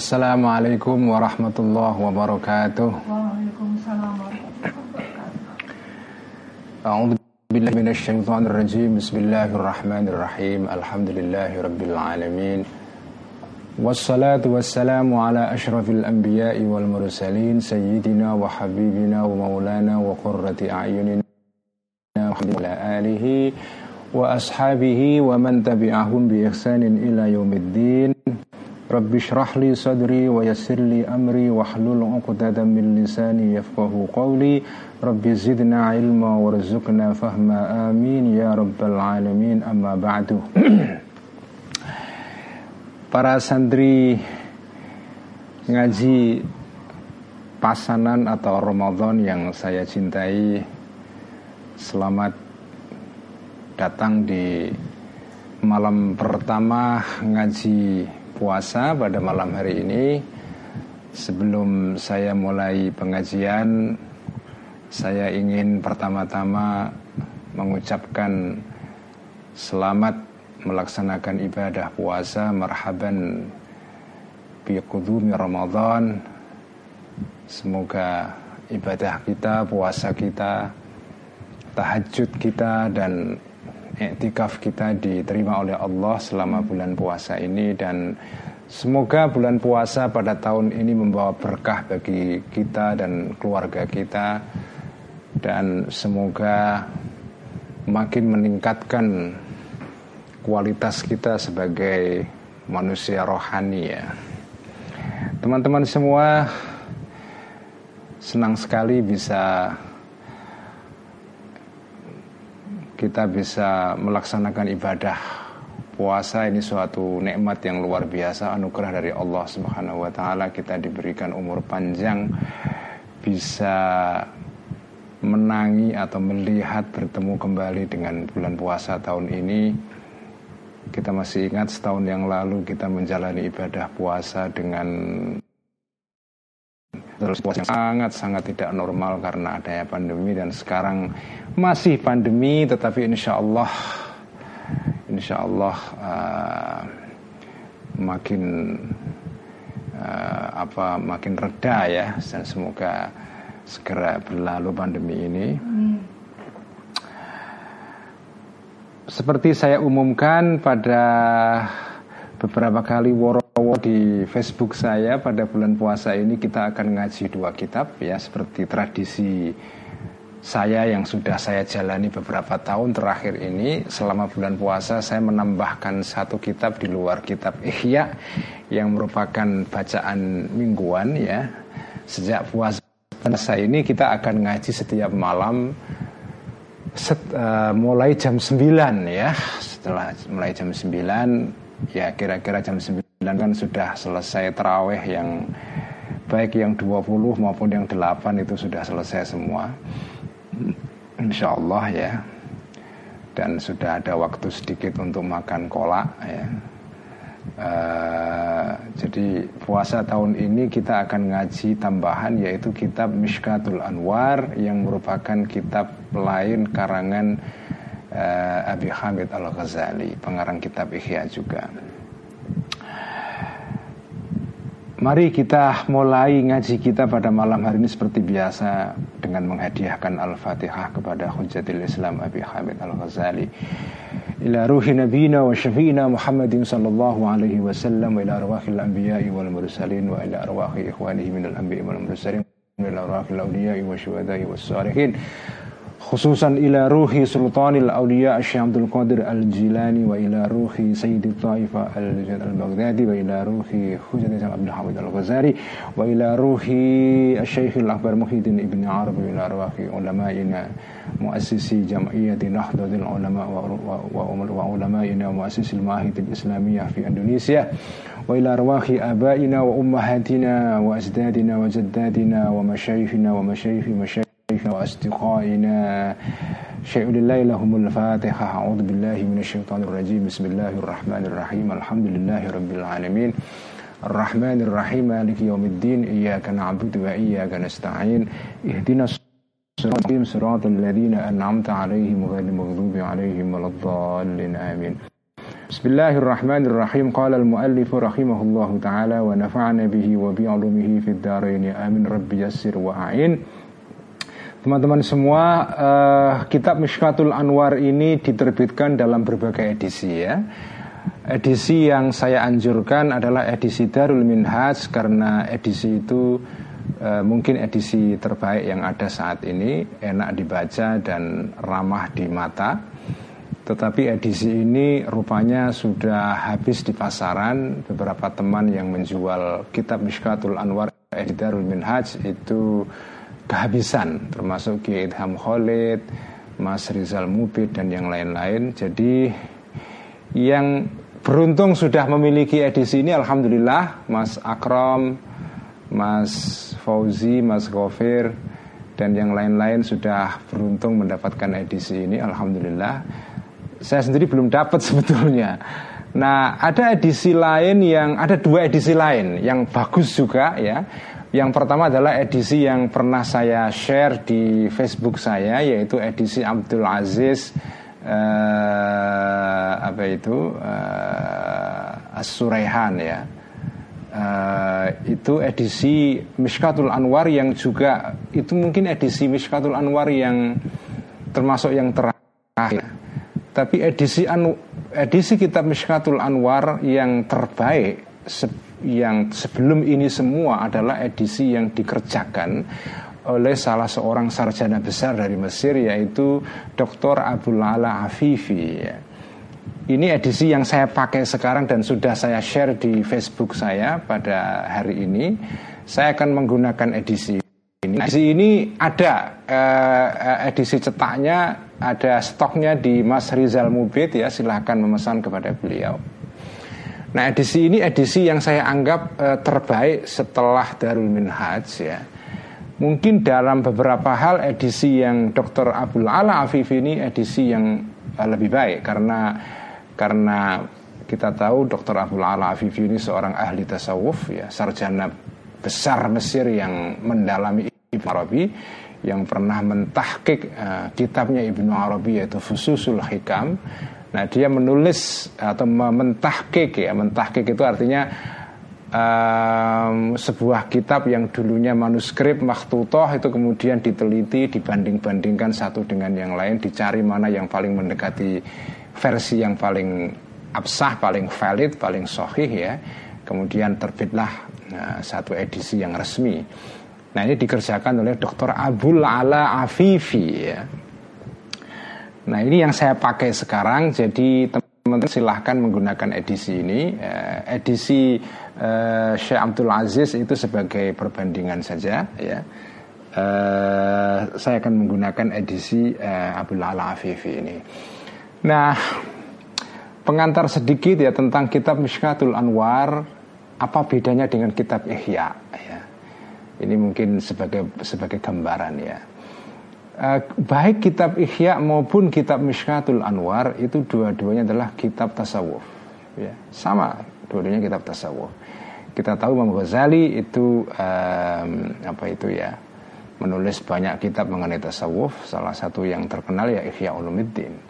Assalamualaikum warahmatullahi wabarakatuh. Waalaikumsalam warahmatullahi wabarakatuh. A'udzu billahi minasyaitonir rajim. Bismillahirrahmanirrahim. Alhamdulillahi rabbil alamin. Wassalatu wassalamu ala asyrafil anbiya'i wal mursalin sayyidina wa habibina wa maulana wa qurrati a'yunina wa ala alihi wa ashabihi wa man tabi'ahum bi li sadri wa yassir li amri wa hlul 'uqdatam min lisani yafqahu qawli. Rabbi zidna ilma warzuqna fahma amin ya rabbal alamin amma ba'du. Para santri ngaji pasanan atau Ramadan yang saya cintai Selamat datang di malam pertama ngaji puasa pada malam hari ini Sebelum saya mulai pengajian Saya ingin pertama-tama mengucapkan Selamat melaksanakan ibadah puasa Marhaban Biqudumi Ramadan. Semoga ibadah kita, puasa kita Tahajud kita dan iktikaf kita diterima oleh Allah selama bulan puasa ini dan semoga bulan puasa pada tahun ini membawa berkah bagi kita dan keluarga kita dan semoga makin meningkatkan kualitas kita sebagai manusia rohani ya. Teman-teman semua senang sekali bisa kita bisa melaksanakan ibadah puasa ini suatu nikmat yang luar biasa anugerah dari Allah Subhanahu wa taala. Kita diberikan umur panjang bisa menangi atau melihat bertemu kembali dengan bulan puasa tahun ini. Kita masih ingat setahun yang lalu kita menjalani ibadah puasa dengan terus puasa yang sangat-sangat tidak normal karena adanya pandemi dan sekarang masih pandemi tetapi insya Allah insya Allah uh, makin uh, apa makin reda ya dan semoga segera berlalu pandemi ini. Seperti saya umumkan pada beberapa kali woro di Facebook saya pada bulan puasa ini kita akan ngaji dua kitab ya seperti tradisi saya yang sudah saya jalani beberapa tahun terakhir ini. Selama bulan puasa saya menambahkan satu kitab di luar kitab Ihya yang merupakan bacaan mingguan ya. Sejak puasa ini kita akan ngaji setiap malam set, uh, mulai jam 9 ya. Setelah mulai jam 9 ya kira-kira jam 9 kan sudah selesai terawih yang baik yang 20 maupun yang 8 itu sudah selesai semua. Insya Allah ya. Dan sudah ada waktu sedikit untuk makan kolak ya. Uh, jadi puasa tahun ini kita akan ngaji tambahan yaitu kitab Mishkatul Anwar yang merupakan kitab lain karangan uh, Abi Hamid Al Ghazali pengarang kitab Ihya juga. Mari kita mulai ngaji kita pada malam hari ini seperti biasa dengan menghadiahkan Al-Fatihah kepada Hujjatil Islam Abi Hamid Al-Ghazali. Ila ruhi nabina wa syafi'ina Muhammadin sallallahu alaihi wasallam wa ila arwahil anbiya'i wal mursalin wa ila arwahi ikhwanihi minal anbiya'i wal mursalin wa ila arwahil awliya'i wa syuhada'i was salihin. خصوصا إلى روح سلطان الأولياء الشيخ عبد القادر الجيلاني وإلى روح سيد الطائفة البغدادي وإلى روح حجة عبد الحميد الغزالي وإلى روح الشيخ الأكبر محي الدين ابن عربي وإلى روح علمائنا مؤسسي جمعية نهضة العلماء وعلمائنا ومؤسسي المعاهد الإسلامية في إندونيسيا وإلى أرواح آبائنا وأمهاتنا وأجدادنا وجدادنا ومشايخنا ومشايخ مشايخ وأصدقائنا. شيء لله لهم الفاتحة. أعوذ بالله من الشيطان الرجيم. بسم الله الرحمن الرحيم. الحمد لله رب العالمين. الرحمن الرحيم. مالك يوم الدين. إياك نعبد وإياك نستعين. اهدنا الصراط صراط الذين أنعمت عليهم غير المغضوب عليهم ولا الضالين. آمين. Bismillahirrahmanirrahim. Qala al-muallif rahimahullahu taala wa nafa'ana bihi wa bi 'ulumihi fid dharain. Amin rabbi yassir wa a'in. Teman-teman semua, uh, kitab Mishkatul Anwar ini diterbitkan dalam berbagai edisi ya. Edisi yang saya anjurkan adalah edisi Darul Minhaj karena edisi itu uh, mungkin edisi terbaik yang ada saat ini, enak dibaca dan ramah di mata. Tetapi edisi ini rupanya sudah habis di pasaran. Beberapa teman yang menjual kitab Mishkatul Anwar Editarul Minhaj itu kehabisan, termasuk Ki Idham Khalid, Mas Rizal Mubid dan yang lain-lain. Jadi yang beruntung sudah memiliki edisi ini Alhamdulillah Mas Akram, Mas Fauzi, Mas Gofir dan yang lain-lain sudah beruntung mendapatkan edisi ini Alhamdulillah saya sendiri belum dapat sebetulnya. Nah, ada edisi lain yang ada dua edisi lain yang bagus juga ya. Yang pertama adalah edisi yang pernah saya share di Facebook saya yaitu edisi Abdul Aziz uh, apa itu uh, As-Suraihan ya. Uh, itu edisi Mishkatul Anwar yang juga itu mungkin edisi Mishkatul Anwar yang termasuk yang terakhir tapi edisi anu, edisi kitab Mishkatul Anwar yang terbaik yang sebelum ini semua adalah edisi yang dikerjakan oleh salah seorang sarjana besar dari Mesir yaitu Dr. Abdul Ala Afifi. Ini edisi yang saya pakai sekarang dan sudah saya share di Facebook saya pada hari ini. Saya akan menggunakan edisi ini. Edisi ini ada uh, edisi cetaknya ada stoknya di Mas Rizal Mubid ya silahkan memesan kepada beliau. Nah edisi ini edisi yang saya anggap e, terbaik setelah Darul Minhaj ya. Mungkin dalam beberapa hal edisi yang Dr. Abdul Ala Afif ini edisi yang e, lebih baik karena karena kita tahu Dr. Abdul Ala Afif ini seorang ahli tasawuf ya sarjana besar Mesir yang mendalami Ibn Arabi yang pernah mentahkik uh, kitabnya Ibnu Arabi yaitu Fususul Hikam. Nah, dia menulis atau mentahkik ya, mentahkik itu artinya um, sebuah kitab yang dulunya manuskrip makhtutoh itu kemudian diteliti, dibanding-bandingkan satu dengan yang lain, dicari mana yang paling mendekati versi yang paling absah, paling valid, paling sohih ya. Kemudian terbitlah uh, satu edisi yang resmi. Nah ini dikerjakan oleh Dr. Abdul Ala Afifi ya. Nah ini yang saya pakai sekarang. Jadi teman-teman silahkan menggunakan edisi ini. Eh, Edisi uh, Syekh Abdul Aziz itu sebagai perbandingan saja ya. Uh, Saya akan menggunakan edisi uh, Abdul Ala Afifi ini. Nah pengantar sedikit ya tentang kitab Mishkatul Anwar. Apa bedanya dengan kitab Ihya ya? Ini mungkin sebagai sebagai gambaran ya. Uh, baik kitab Ihya maupun kitab Mishkatul Anwar itu dua-duanya adalah kitab tasawuf. Ya, sama, dua-duanya kitab tasawuf. Kita tahu Imam Ghazali itu um, apa itu ya menulis banyak kitab mengenai tasawuf. Salah satu yang terkenal ya Ihya Ulumuddin.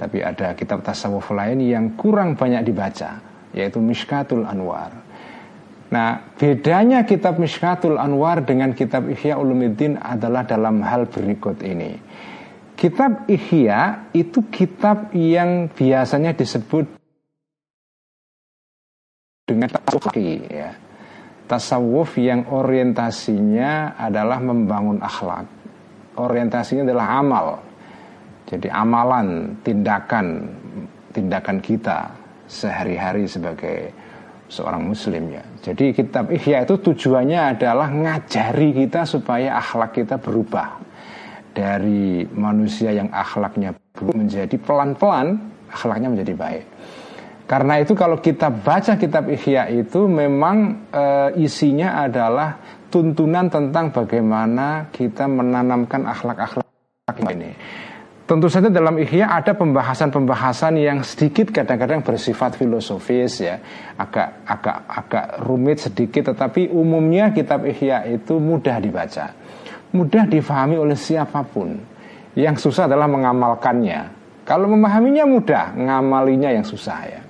Tapi ada kitab tasawuf lain yang kurang banyak dibaca, yaitu Mishkatul Anwar. Nah, bedanya kitab Mishkatul Anwar dengan kitab Ihya Ulumuddin adalah dalam hal berikut ini. Kitab Ihya itu kitab yang biasanya disebut dengan tasawuf ya. Tasawuf yang orientasinya adalah membangun akhlak. Orientasinya adalah amal. Jadi amalan, tindakan, tindakan kita sehari-hari sebagai seorang muslim ya. Jadi kitab Ihya itu tujuannya adalah ngajari kita supaya akhlak kita berubah dari manusia yang akhlaknya buruk menjadi pelan-pelan akhlaknya menjadi baik. Karena itu kalau kita baca kitab Ihya itu memang e, isinya adalah tuntunan tentang bagaimana kita menanamkan akhlak-akhlak ini. Tentu saja dalam Ihya ada pembahasan-pembahasan yang sedikit kadang-kadang bersifat filosofis ya, agak agak agak rumit sedikit tetapi umumnya kitab Ihya itu mudah dibaca. Mudah difahami oleh siapa pun. Yang susah adalah mengamalkannya. Kalau memahaminya mudah, ngamalinya yang susah ya.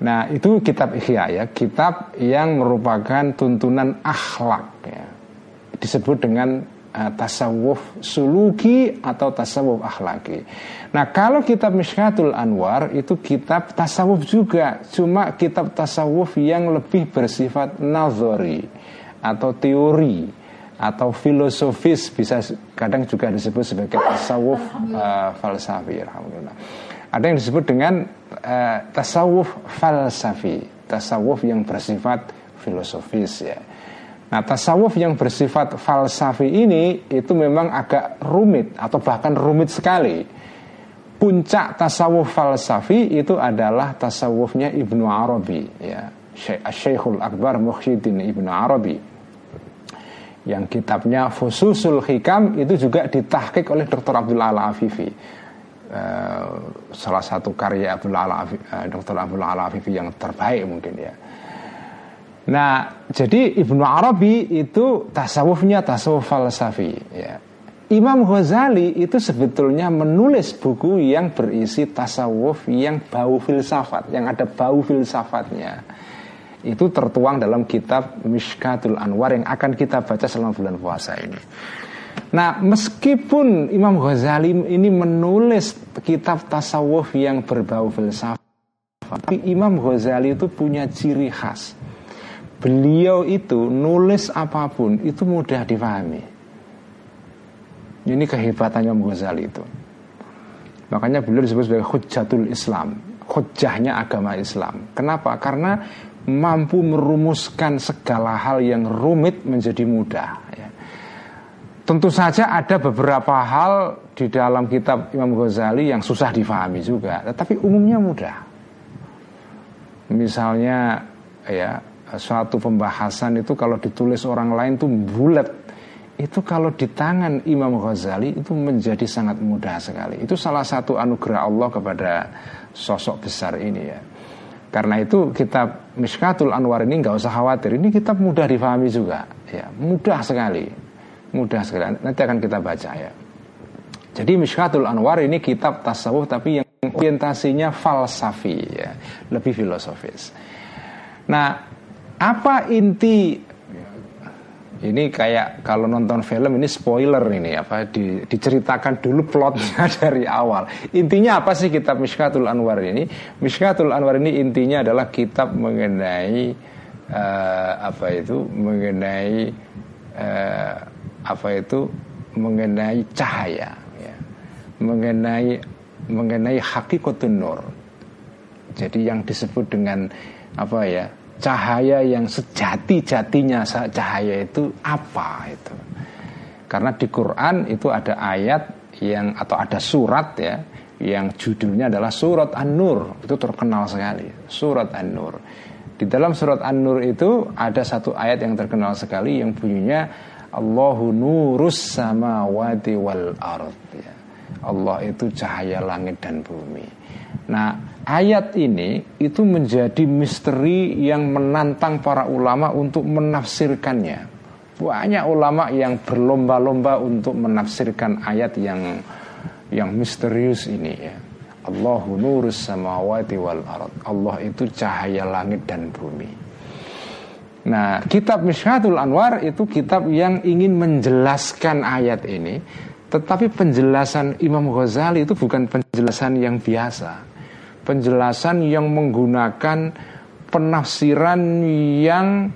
Nah itu kitab Ihya ya, kitab yang merupakan tuntunan akhlak ya. Disebut dengan uh, tasawuf suluki atau tasawuf akhlaki. Nah kalau kitab Mishkatul Anwar itu kitab tasawuf juga, cuma kitab tasawuf yang lebih bersifat nazari atau teori atau filosofis bisa kadang juga disebut sebagai tasawuf uh, falsafi. Alhamdulillah. Ada yang disebut dengan uh, tasawuf falsafi, tasawuf yang bersifat filosofis ya. Nah tasawuf yang bersifat falsafi ini itu memang agak rumit atau bahkan rumit sekali puncak tasawuf falsafi itu adalah tasawufnya Ibnu Arabi ya Syekhul Akbar Muhyiddin Ibnu Arabi yang kitabnya Fususul Hikam itu juga ditahkik oleh Dr. Abdul Ala Afifi uh, salah satu karya Abdul Ala Afifi, uh, Dr. Abdul Ala Afifi yang terbaik mungkin ya Nah, jadi Ibnu Arabi itu tasawufnya tasawuf falsafi ya. Imam Ghazali itu sebetulnya menulis buku yang berisi tasawuf yang bau filsafat, yang ada bau filsafatnya. Itu tertuang dalam kitab Mishkatul Anwar yang akan kita baca selama bulan puasa ini. Nah, meskipun Imam Ghazali ini menulis kitab tasawuf yang berbau filsafat, tapi Imam Ghazali itu punya ciri khas. Beliau itu nulis apa pun itu mudah difahami ini kehebatannya Ghazali itu. Makanya beliau disebut sebagai hujatul Islam, hujahnya agama Islam. Kenapa? Karena mampu merumuskan segala hal yang rumit menjadi mudah. Ya. Tentu saja ada beberapa hal di dalam kitab Imam Ghazali yang susah difahami juga, tetapi umumnya mudah. Misalnya ya suatu pembahasan itu kalau ditulis orang lain tuh bulat itu kalau di tangan Imam Ghazali itu menjadi sangat mudah sekali. Itu salah satu anugerah Allah kepada sosok besar ini ya. Karena itu kitab Mishkatul Anwar ini nggak usah khawatir. Ini kitab mudah difahami juga, ya mudah sekali, mudah sekali. Nanti akan kita baca ya. Jadi Mishkatul Anwar ini kitab tasawuf tapi yang orientasinya falsafi ya, lebih filosofis. Nah, apa inti ini kayak kalau nonton film ini spoiler ini apa di, diceritakan dulu plotnya dari awal. Intinya apa sih kitab Mishkatul Anwar ini? Mishkatul Anwar ini intinya adalah kitab mengenai uh, apa itu? Mengenai uh, apa itu? Mengenai cahaya ya. Mengenai mengenai hakikatun nur. Jadi yang disebut dengan apa ya? Cahaya yang sejati-jatinya cahaya itu apa itu? Karena di Quran itu ada ayat yang atau ada surat ya yang judulnya adalah surat An-Nur. Itu terkenal sekali surat An-Nur. Di dalam surat An-Nur itu ada satu ayat yang terkenal sekali yang bunyinya Allahu nurus samawati wal ard. Ya. Allah itu cahaya langit dan bumi. Nah ayat ini itu menjadi misteri yang menantang para ulama untuk menafsirkannya. Banyak ulama yang berlomba-lomba untuk menafsirkan ayat yang yang misterius ini ya. Allahu nurus samawati wal ard. Allah itu cahaya langit dan bumi. Nah, kitab Mishkatul Anwar itu kitab yang ingin menjelaskan ayat ini, tetapi penjelasan Imam Ghazali itu bukan penjelasan yang biasa penjelasan yang menggunakan penafsiran yang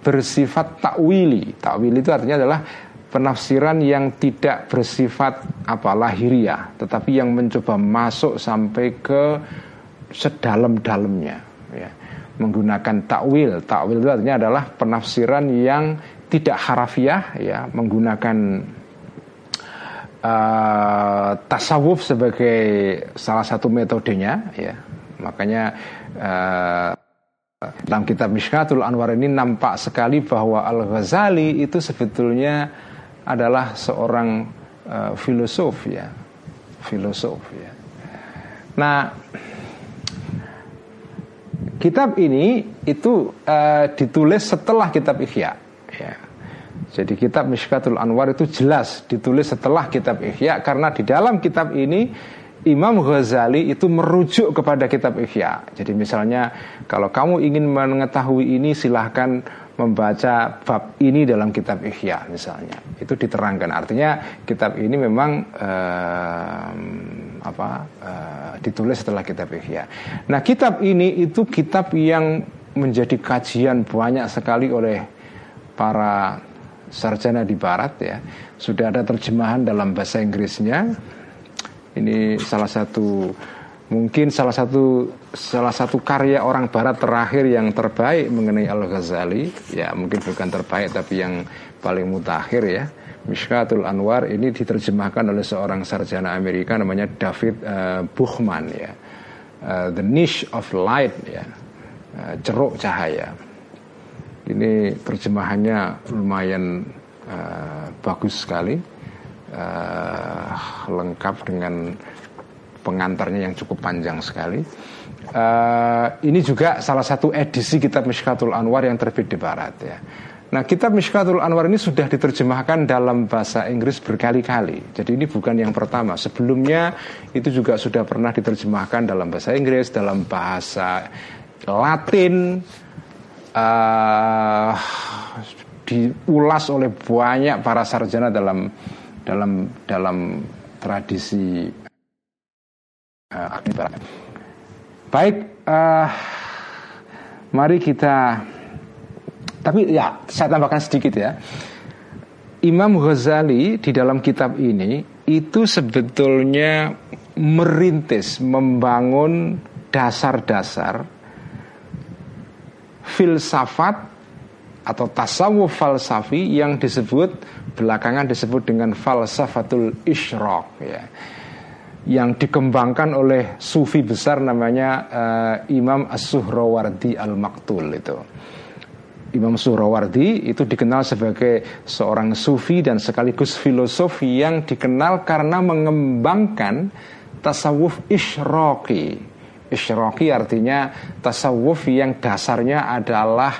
bersifat takwili. Takwili itu artinya adalah penafsiran yang tidak bersifat apa lahiriah, tetapi yang mencoba masuk sampai ke sedalam-dalamnya ya. Menggunakan takwil. Takwil itu artinya adalah penafsiran yang tidak harafiah ya, menggunakan uh, tasawuf sebagai salah satu metodenya ya. Makanya uh, dalam kitab Mishkatul Anwar ini nampak sekali bahwa Al Ghazali itu sebetulnya adalah seorang uh, filosof ya. Filosof ya. Nah kitab ini itu uh, ditulis setelah kitab Ihya. ya jadi kitab Mishkatul Anwar itu jelas ditulis setelah kitab Ihya karena di dalam kitab ini Imam Ghazali itu merujuk kepada kitab Ihya. Jadi misalnya kalau kamu ingin mengetahui ini silahkan membaca bab ini dalam kitab Ihya misalnya. Itu diterangkan. Artinya kitab ini memang uh, apa uh, ditulis setelah kitab Ihya. Nah, kitab ini itu kitab yang menjadi kajian banyak sekali oleh para sarjana di barat ya. Sudah ada terjemahan dalam bahasa Inggrisnya. Ini salah satu mungkin salah satu salah satu karya orang barat terakhir yang terbaik mengenai Al-Ghazali. Ya mungkin bukan terbaik tapi yang paling mutakhir ya. Mishkatul Anwar ini diterjemahkan oleh seorang sarjana Amerika namanya David uh, Buchman ya. Uh, The Niche of Light ya. Uh, ceruk cahaya ini terjemahannya lumayan uh, bagus sekali uh, lengkap dengan pengantarnya yang cukup panjang sekali. Uh, ini juga salah satu edisi kitab Mishkatul Anwar yang terbit di Barat ya. Nah kitab Mishkatul Anwar ini sudah diterjemahkan dalam bahasa Inggris berkali-kali Jadi ini bukan yang pertama Sebelumnya itu juga sudah pernah diterjemahkan dalam bahasa Inggris Dalam bahasa Latin uh, Diulas oleh banyak para sarjana dalam dalam dalam tradisi uh, Baik, uh, mari kita. Tapi ya, saya tambahkan sedikit ya. Imam Ghazali di dalam kitab ini itu sebetulnya merintis, membangun dasar-dasar filsafat atau tasawuf falsafi yang disebut belakangan disebut dengan falsafatul isyraq ya yang dikembangkan oleh sufi besar namanya uh, Imam As-Suhrawardi Al-Maktul itu. Imam Suhrawardi itu dikenal sebagai seorang sufi dan sekaligus filosof yang dikenal karena mengembangkan tasawuf isyraqi. Isyraqi artinya tasawuf yang dasarnya adalah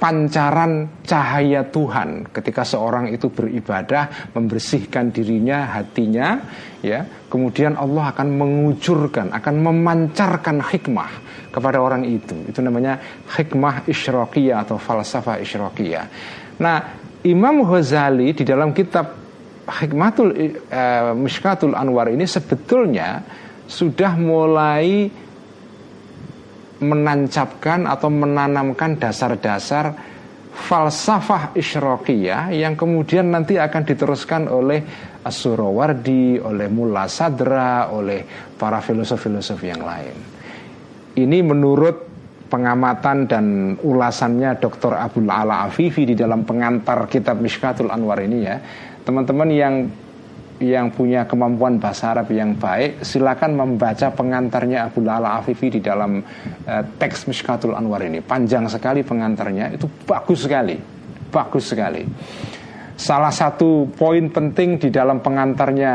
pancaran cahaya Tuhan. Ketika seorang itu beribadah membersihkan dirinya hatinya ya kemudian Allah akan mengucurkan akan memancarkan hikmah kepada orang itu. Itu namanya hikmah isyraqiyah atau falsafah isyraqiyah. Nah Imam Ghazali di dalam kitab Hikmatul uh, Mishkatul Anwar ini sebetulnya sudah mulai menancapkan atau menanamkan dasar-dasar falsafah isyraqiyah yang kemudian nanti akan diteruskan oleh As-Surawardi, oleh Mullah Sadra, oleh para filosof-filosof yang lain. Ini menurut pengamatan dan ulasannya Dr. Abdul Ala Afifi di dalam pengantar kitab Mishkatul Anwar ini ya. Teman-teman yang yang punya kemampuan bahasa Arab yang baik silakan membaca pengantarnya Abu Lala Afifi di dalam uh, teks Mishkatul Anwar ini panjang sekali pengantarnya itu bagus sekali bagus sekali salah satu poin penting di dalam pengantarnya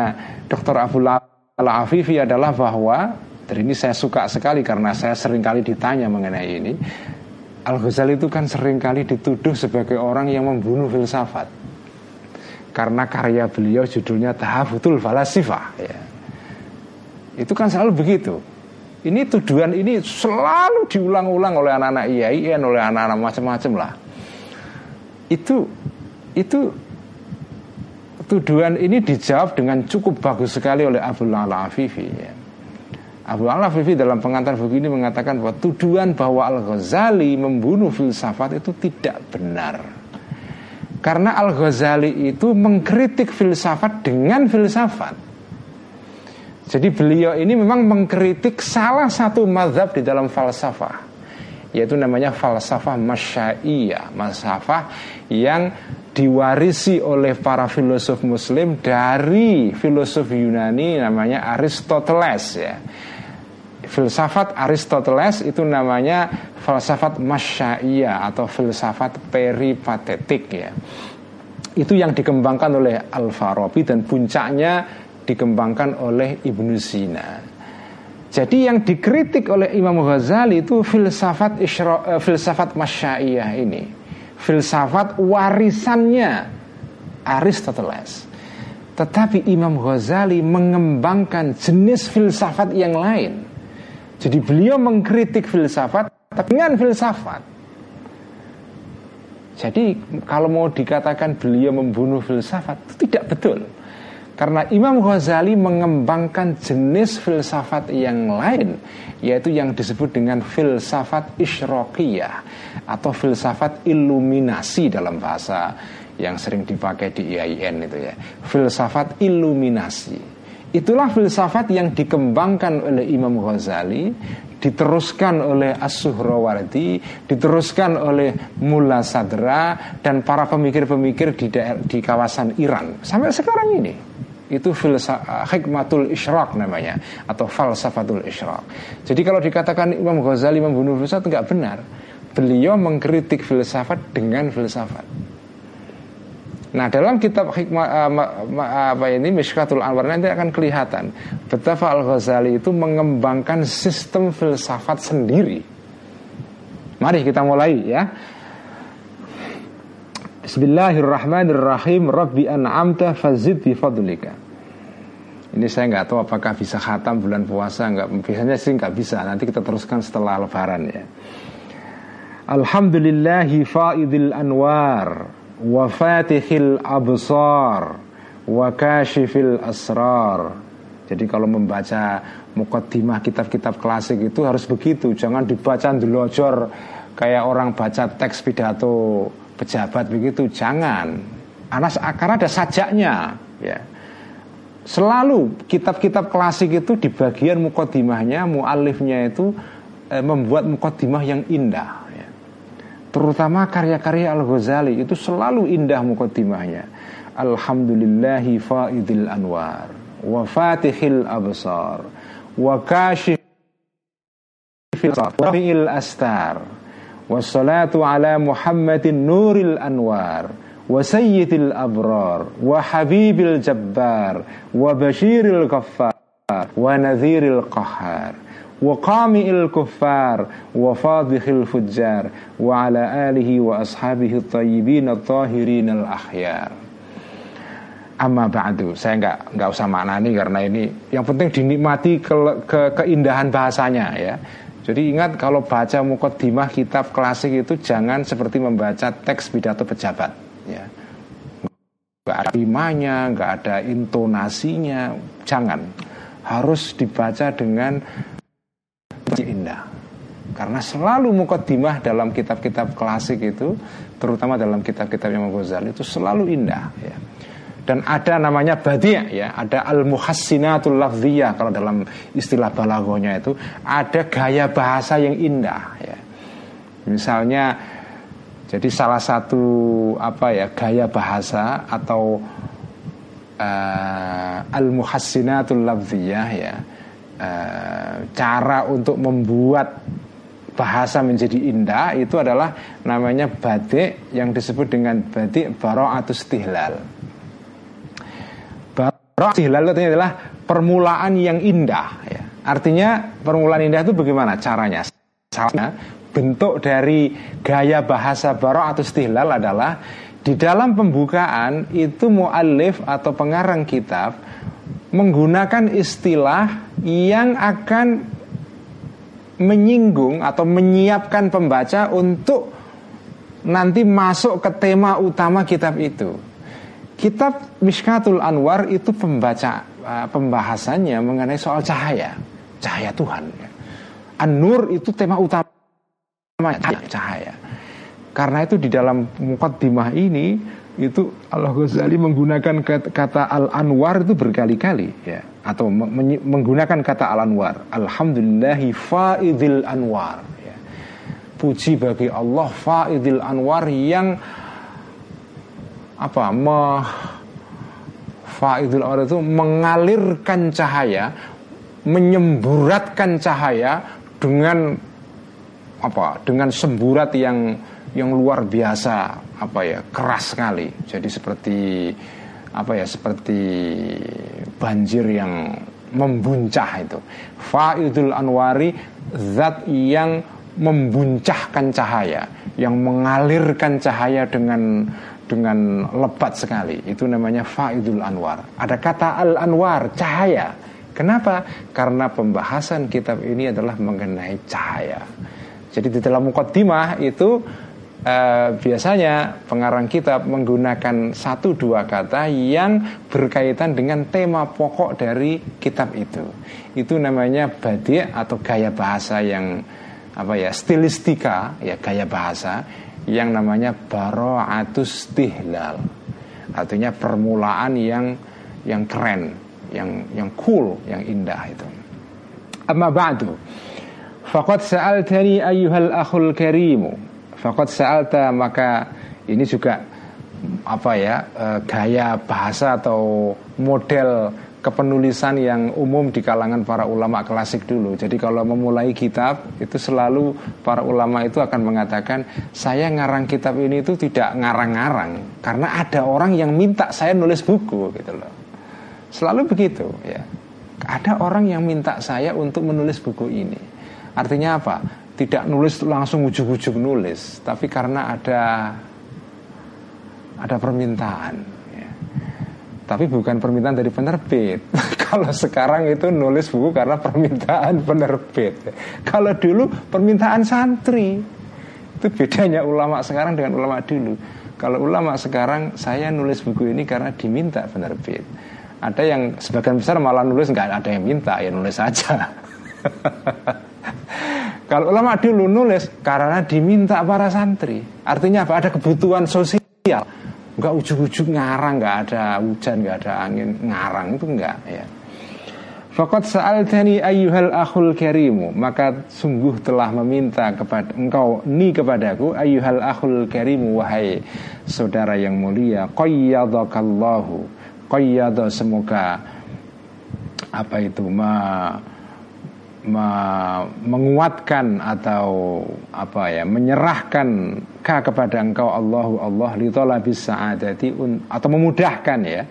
Dr. Abu Lala Afifi adalah bahwa dan ini saya suka sekali karena saya sering kali ditanya mengenai ini Al Ghazali itu kan sering kali dituduh sebagai orang yang membunuh filsafat karena karya beliau judulnya Tahafutul Falasifah ya. Itu kan selalu begitu. Ini tuduhan ini selalu diulang-ulang oleh anak-anak IAIN, oleh anak-anak macam-macam lah. Itu itu tuduhan ini dijawab dengan cukup bagus sekali oleh Abu Lala Afifi ya. Abu Al Afifi dalam pengantar buku ini mengatakan bahwa tuduhan bahwa Al Ghazali membunuh filsafat itu tidak benar. Karena Al-Ghazali itu mengkritik filsafat dengan filsafat. Jadi beliau ini memang mengkritik salah satu mazhab di dalam falsafah yaitu namanya falsafah masyaiyah, falsafah yang diwarisi oleh para filosof muslim dari filosof Yunani namanya Aristoteles ya filsafat Aristoteles itu namanya filsafat masyaiyah atau filsafat peripatetik ya. Itu yang dikembangkan oleh Al-Farabi dan puncaknya dikembangkan oleh Ibnu Sina. Jadi yang dikritik oleh Imam Ghazali itu filsafat isra, uh, filsafat masyaiyah ini. Filsafat warisannya Aristoteles. Tetapi Imam Ghazali mengembangkan jenis filsafat yang lain. Jadi beliau mengkritik filsafat dengan filsafat. Jadi kalau mau dikatakan beliau membunuh filsafat itu tidak betul. Karena Imam Ghazali mengembangkan jenis filsafat yang lain Yaitu yang disebut dengan filsafat isyrokiyah Atau filsafat iluminasi dalam bahasa yang sering dipakai di IAIN itu ya Filsafat iluminasi Itulah filsafat yang dikembangkan oleh Imam Ghazali diteruskan oleh As-Suhrawardi, diteruskan oleh Mulla Sadra dan para pemikir-pemikir di daerah, di kawasan Iran sampai sekarang ini. Itu filsafat hikmatul isyraq namanya atau falsafatul isyraq. Jadi kalau dikatakan Imam Ghazali membunuh filsafat enggak benar. Beliau mengkritik filsafat dengan filsafat. Nah dalam kitab hikmah uh, apa ini Mishkatul Anwar nanti akan kelihatan betapa Al Ghazali itu mengembangkan sistem filsafat sendiri. Mari kita mulai ya. Bismillahirrahmanirrahim. Rabbi an'amta fazid bi fadlika. Ini saya nggak tahu apakah bisa khatam bulan puasa nggak Biasanya sih nggak bisa. Nanti kita teruskan setelah lebaran ya. Alhamdulillahi faidil anwar wa fatihil absar wa kashifil asrar. Jadi kalau membaca mukaddimah kitab-kitab klasik itu harus begitu, jangan dibaca ndelojor kayak orang baca teks pidato pejabat begitu, jangan. Anas karena ada sajaknya, ya. Selalu kitab-kitab klasik itu di bagian mukaddimahnya, muallifnya itu eh, membuat mukaddimah yang indah terutama karya-karya Al-Ghazali itu selalu indah mukaddimahnya. Alhamdulillahi faidil anwar wa fatihil absar wa kashifil wafi'il astar wassalatu ala Muhammadin nuril anwar wa sayyidil abrar wa habibil jabbar wa bashiril ghaffar wa nadhiril wa qami'il kuffar wa fadhihil fujjar wa ala alihi wa ashabihi tayyibin at-tahirin al-akhyar. Amma ba'du. Saya nggak nggak usah maknani karena ini yang penting dinikmati ke, ke, keindahan bahasanya ya. Jadi ingat kalau baca mukaddimah kitab klasik itu jangan seperti membaca teks pidato pejabat ya. Gak ada rimanya gak ada intonasinya jangan. Harus dibaca dengan indah karena selalu mukaddimah dalam kitab-kitab klasik itu terutama dalam kitab-kitab Imam Ghazali itu selalu indah ya. dan ada namanya badi' ya ada al muhassinatul lafziyah kalau dalam istilah balagonya itu ada gaya bahasa yang indah ya misalnya jadi salah satu apa ya gaya bahasa atau uh, al muhassinatul lafziyah ya Eh, cara untuk membuat bahasa menjadi indah itu adalah namanya batik yang disebut dengan batik atau stihlal. Baro stihlal itu adalah permulaan yang indah. Ya. Artinya permulaan indah itu bagaimana caranya? Caranya bentuk dari gaya bahasa baro atau stihlal adalah di dalam pembukaan itu muallif atau pengarang kitab menggunakan istilah yang akan menyinggung atau menyiapkan pembaca untuk nanti masuk ke tema utama kitab itu. Kitab Mishkatul Anwar itu pembaca uh, pembahasannya mengenai soal cahaya, cahaya Tuhan. An-Nur itu tema utama cahaya. Karena itu di dalam mukaddimah ini itu Allah Ghazali menggunakan kata Al-Anwar itu berkali-kali ya atau menggunakan kata Al-Anwar. Alhamdulillahi faidil anwar ya. Puji bagi Allah faidil anwar yang apa? Me, faidil anwar itu mengalirkan cahaya, menyemburatkan cahaya dengan apa? Dengan semburat yang yang luar biasa apa ya keras sekali jadi seperti apa ya seperti banjir yang membuncah itu faidul anwari zat yang membuncahkan cahaya yang mengalirkan cahaya dengan dengan lebat sekali. Itu namanya faidul anwar. Ada kata al anwar, cahaya. Kenapa? Karena pembahasan kitab ini adalah mengenai cahaya. Jadi di dalam mukaddimah itu eh, biasanya pengarang kitab menggunakan satu dua kata yang berkaitan dengan tema pokok dari kitab itu. Itu namanya badi atau gaya bahasa yang apa ya stilistika ya gaya bahasa yang namanya baro'atus tihlal artinya permulaan yang yang keren yang yang cool yang indah itu. Amma ba'du. Faqad sa'altani ayyuhal akhul karimu faqad sa'alta maka ini juga apa ya eh, gaya bahasa atau model kepenulisan yang umum di kalangan para ulama klasik dulu. Jadi kalau memulai kitab itu selalu para ulama itu akan mengatakan saya ngarang kitab ini itu tidak ngarang-ngarang karena ada orang yang minta saya nulis buku gitu loh. Selalu begitu ya. Ada orang yang minta saya untuk menulis buku ini. Artinya apa? Tidak nulis langsung ujuk-ujuk nulis, tapi karena ada ada permintaan tapi bukan permintaan dari penerbit. Kalau sekarang itu nulis buku karena permintaan penerbit. Kalau dulu permintaan santri. Itu bedanya ulama sekarang dengan ulama dulu. Kalau ulama sekarang saya nulis buku ini karena diminta penerbit. Ada yang sebagian besar malah nulis nggak ada yang minta ya nulis aja. Kalau ulama dulu nulis karena diminta para santri. Artinya apa? Ada kebutuhan sosial. Nggak ujuk-ujuk ngarang nggak ada hujan nggak ada angin. Ngarang itu nggak ya. Fakat tani ayyuhal akhul karimu. Maka sungguh telah meminta kepada engkau Ni kepadaku ayyuhal akhul karimu Wahai saudara yang mulia. Qayyadakallahu Qayyada semoga Apa itu ma, menguatkan atau apa ya menyerahkan ka kepada engkau Allahu Allah li talabis sa'adati atau memudahkan ya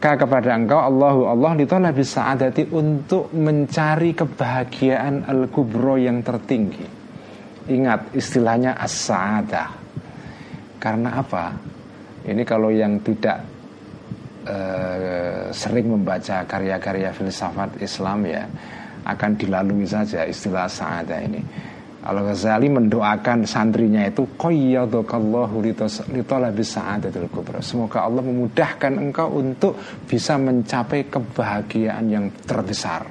ka kepada engkau Allahu Allah li talabis sa'adati untuk mencari kebahagiaan al-kubro yang tertinggi. Ingat istilahnya as-sa'adah. Karena apa? Ini kalau yang tidak uh, sering membaca karya-karya filsafat Islam ya akan dilalui saja istilah sa'ada ini. Al-Ghazali mendoakan santrinya itu. Semoga Allah memudahkan engkau untuk bisa mencapai kebahagiaan yang terbesar,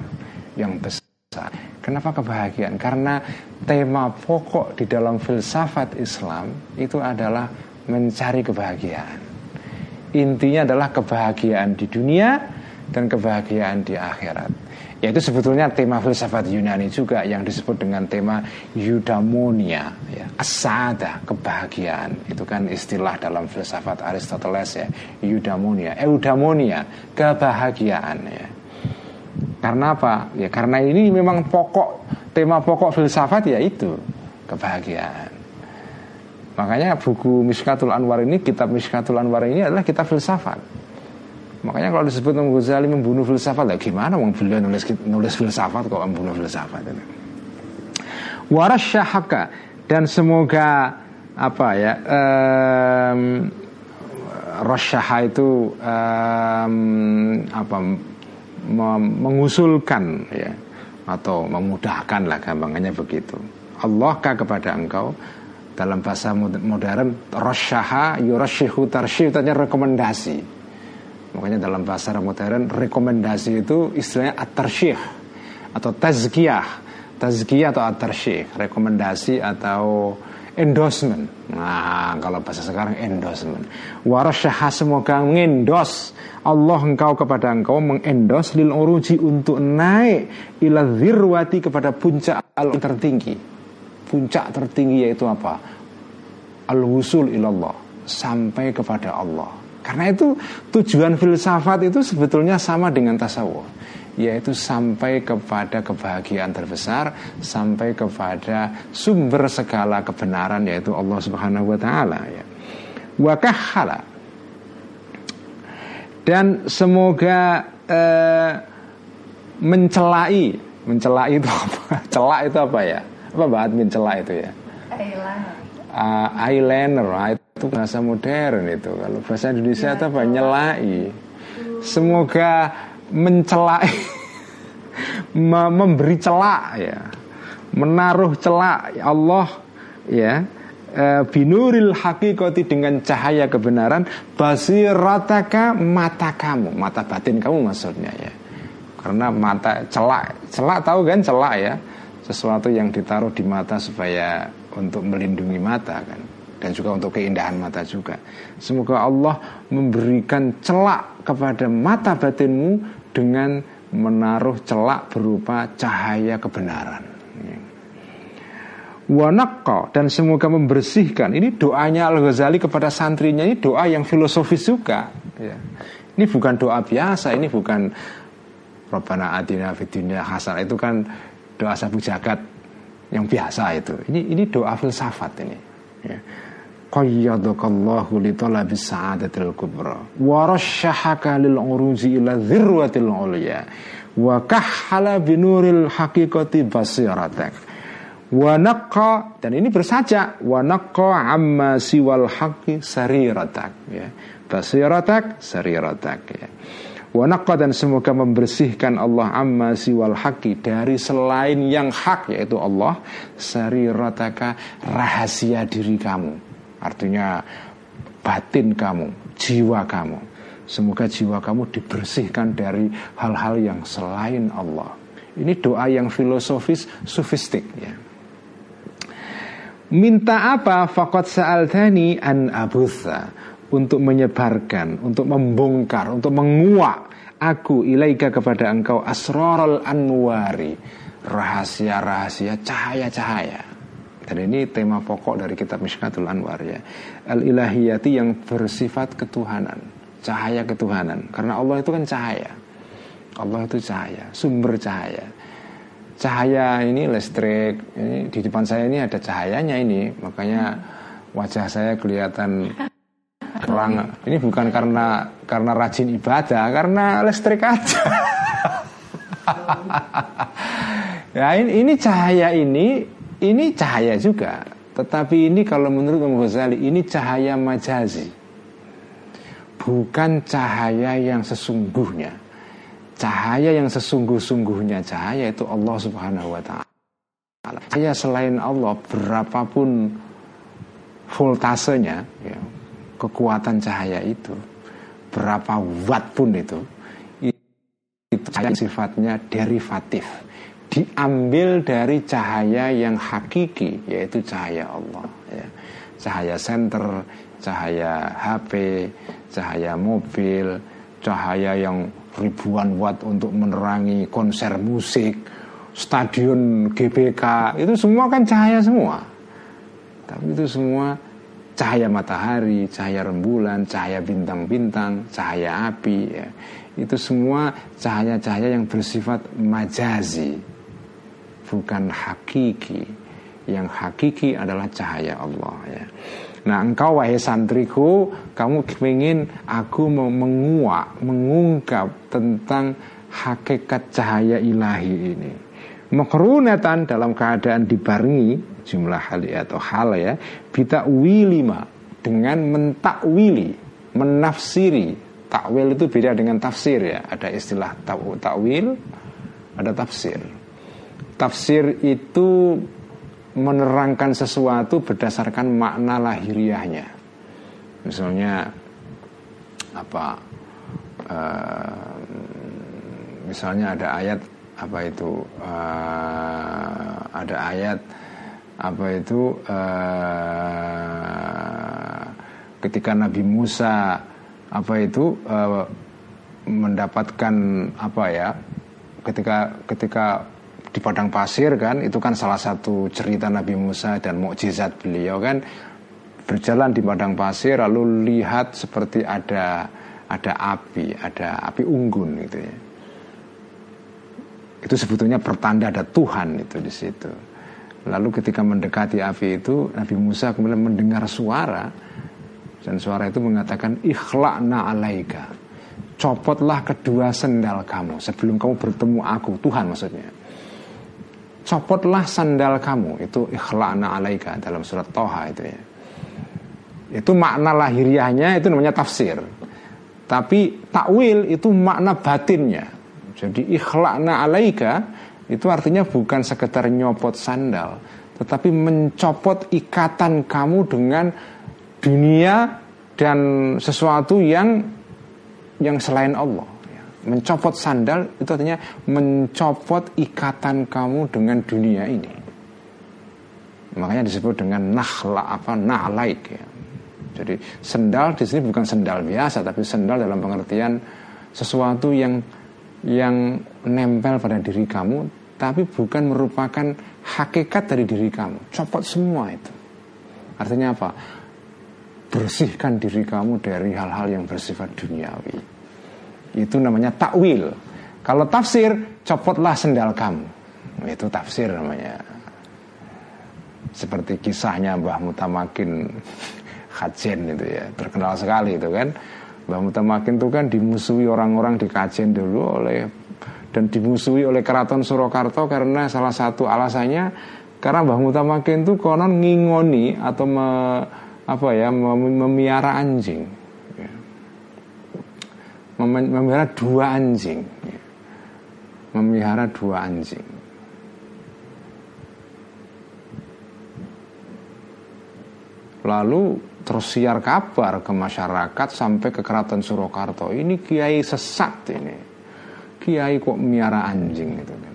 yang besar. Kenapa kebahagiaan? Karena tema pokok di dalam filsafat Islam itu adalah mencari kebahagiaan. Intinya adalah kebahagiaan di dunia dan kebahagiaan di akhirat. Yaitu sebetulnya tema filsafat Yunani juga yang disebut dengan tema eudaimonia, ya, asada, kebahagiaan. Itu kan istilah dalam filsafat Aristoteles ya, eudaimonia, eudaimonia, kebahagiaan ya. Karena apa? Ya karena ini memang pokok tema pokok filsafat ya itu kebahagiaan. Makanya buku Miskatul Anwar ini, kitab Miskatul Anwar ini adalah kitab filsafat. Makanya kalau disebut Imam Ghazali membunuh filsafat, ya gimana Wong beliau nulis nulis filsafat kok membunuh filsafat ini. Waras syahaka dan semoga apa ya um, Rosyaha itu um, apa mengusulkan ya atau memudahkan lah gampangannya begitu. Allah kah kepada engkau dalam bahasa modern Rosyaha yurasyihu tarsyih rekomendasi Makanya dalam bahasa modern rekomendasi itu istilahnya atarsyih atau tazkiyah. Tazkiyah atau atarsyih, rekomendasi atau endorsement. Nah, kalau bahasa sekarang endorsement. Warasyah semoga mengendos Allah engkau kepada engkau mengendos lil uruji untuk naik ila zirwati kepada puncak al tertinggi. Puncak tertinggi yaitu apa? Al-wusul ilallah, sampai kepada Allah. Karena itu tujuan filsafat itu sebetulnya sama dengan tasawuf yaitu sampai kepada kebahagiaan terbesar, sampai kepada sumber segala kebenaran yaitu Allah Subhanahu wa taala ya. Wakahala dan semoga eh, mencelai mencelai itu apa? Celak itu apa ya? Apa bahat mencela itu ya? Uh, eyeliner ah, itu bahasa modern itu. Kalau bahasa Indonesia ya, itu apa? nyelai. Semoga mencelai memberi celak ya. Menaruh celak Allah ya. E, binuril hakikoti dengan cahaya kebenaran basirataka mata kamu? Mata batin kamu maksudnya ya. Karena mata celak. Celak tahu kan? Celak ya. Sesuatu yang ditaruh di mata supaya untuk melindungi mata kan? Dan juga untuk keindahan mata juga. Semoga Allah memberikan celak kepada mata batinmu dengan menaruh celak berupa cahaya kebenaran. Wanakka dan semoga membersihkan. Ini doanya Al Ghazali kepada santrinya ini doa yang filosofis juga. Ya. ini bukan doa biasa ini bukan Rabbana atina fid dunya hasan itu kan doa sabu jagat yang biasa itu. Ini ini doa filsafat ini. Ya. qayyadakallahu li talabi sa'adatil kubra. Wa rasyahaka lil uruzi ila dhirwatil ulya. Wa kahhala binuril haqiqati basiratak. Wa dan ini bersaja wa naqqa amma siwal haqqi sariratak. Ya. Basiratak sariratak. Ya wa dan semoga membersihkan Allah amma siwal haqqi dari selain yang hak yaitu Allah sarirataka rahasia diri kamu. Artinya batin kamu jiwa kamu. Semoga jiwa kamu dibersihkan dari hal-hal yang selain Allah. Ini doa yang filosofis sofistik ya. Minta apa? Fakot sa'altani an abutha Untuk menyebarkan, untuk membongkar, untuk menguak Aku ilaika kepada engkau asrarul anwari. Rahasia-rahasia, cahaya-cahaya. Dan ini tema pokok dari kitab Mishkatul Anwar ya. Al-ilahiyati yang bersifat ketuhanan Cahaya ketuhanan. Karena Allah itu kan cahaya. Allah itu cahaya, sumber cahaya. Cahaya ini listrik ini di depan saya ini ada cahayanya ini. Makanya wajah saya kelihatan terang. Ini bukan karena karena rajin ibadah karena listrik aja. Ya ini, ini cahaya ini ini cahaya juga. Tetapi ini kalau menurut Imam Ghazali ini cahaya majazi. Bukan cahaya yang sesungguhnya. Cahaya yang sesungguh-sungguhnya cahaya itu Allah Subhanahu wa taala. Cahaya selain Allah berapapun voltasenya ya, kekuatan cahaya itu berapa watt pun itu itu cahaya sifatnya derivatif diambil dari cahaya yang hakiki yaitu cahaya Allah ya. cahaya senter cahaya HP cahaya mobil cahaya yang ribuan watt untuk menerangi konser musik, stadion GBK, itu semua kan cahaya semua. Tapi itu semua cahaya matahari, cahaya rembulan, cahaya bintang-bintang, cahaya api ya. Itu semua cahaya-cahaya yang bersifat majazi, bukan hakiki. Yang hakiki adalah cahaya Allah ya. Nah engkau wahai santriku Kamu ingin aku menguak Mengungkap tentang Hakikat cahaya ilahi ini Makrunatan dalam keadaan dibarengi Jumlah hal atau hal ya Bita wilima Dengan mentakwili Menafsiri Takwil itu beda dengan tafsir ya Ada istilah takwil Ada tafsir Tafsir itu menerangkan sesuatu berdasarkan makna lahiriahnya. Misalnya apa? Uh, misalnya ada ayat apa itu? Uh, ada ayat apa itu? Uh, ketika Nabi Musa apa itu uh, mendapatkan apa ya? Ketika ketika di padang pasir kan itu kan salah satu cerita Nabi Musa dan mukjizat beliau kan berjalan di padang pasir lalu lihat seperti ada ada api ada api unggun gitu ya itu sebetulnya pertanda ada Tuhan itu di situ lalu ketika mendekati api itu Nabi Musa kemudian mendengar suara dan suara itu mengatakan ikhlakna alaika. Copotlah kedua sendal kamu sebelum kamu bertemu aku Tuhan maksudnya. Copotlah sandal kamu itu ikhla'na alaika dalam surat Toha itu ya. Itu makna lahiriahnya itu namanya tafsir. Tapi takwil itu makna batinnya. Jadi ikhla'na alaika itu artinya bukan sekedar nyopot sandal tetapi mencopot ikatan kamu dengan dunia dan sesuatu yang yang selain Allah mencopot sandal itu artinya mencopot ikatan kamu dengan dunia ini makanya disebut dengan nahla apa nahalaik ya. jadi sendal di sini bukan sendal biasa tapi sendal dalam pengertian sesuatu yang yang nempel pada diri kamu tapi bukan merupakan hakikat dari diri kamu. Copot semua itu. Artinya apa? Bersihkan diri kamu dari hal-hal yang bersifat duniawi. Itu namanya takwil. Kalau tafsir copotlah sendal kamu. Itu tafsir namanya. Seperti kisahnya Mbah Mutamakin Kajen itu ya. Terkenal sekali itu kan. Mbah Mutamakin itu kan dimusuhi orang-orang di Kajen dulu oleh dan dimusuhi oleh keraton Surakarta karena salah satu alasannya karena Mbah Mutamakin itu konon ngingoni atau me, apa ya mem, memiara anjing. Ya. Mem, memelihara dua anjing. Memelihara dua anjing. Lalu terus siar kabar ke masyarakat sampai ke keraton Surakarta ini kiai sesat ini kiai kok miara anjing itu kan.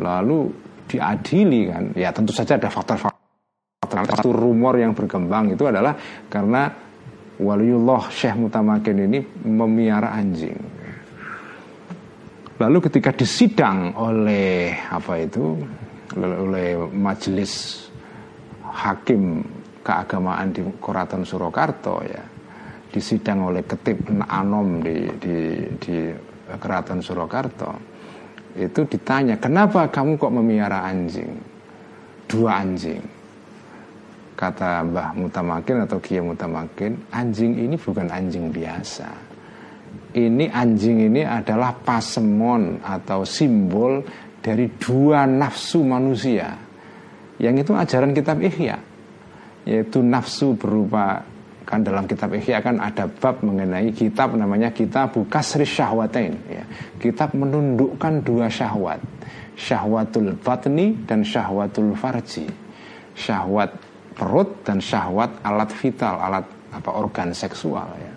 Lalu diadili kan. Ya tentu saja ada faktor-faktor. Satu rumor yang berkembang itu adalah karena waliullah Syekh Mutamakin ini memiara anjing. Lalu ketika disidang oleh apa itu oleh majelis hakim keagamaan di Keraton Surakarta ya disidang oleh ketip Anom di di di Keraton Surakarta itu ditanya kenapa kamu kok memelihara anjing? Dua anjing. Kata Mbah Mutamakin atau Kiai Mutamakin anjing ini bukan anjing biasa. Ini anjing ini adalah pasemon atau simbol dari dua nafsu manusia. Yang itu ajaran kitab Ihya yaitu nafsu berupa kan dalam kitab Ihya kan ada bab mengenai kitab namanya kitab kasri syahwatain ya. kitab menundukkan dua syahwat. Syahwatul batni dan syahwatul farji. Syahwat perut dan syahwat alat vital alat apa organ seksual ya.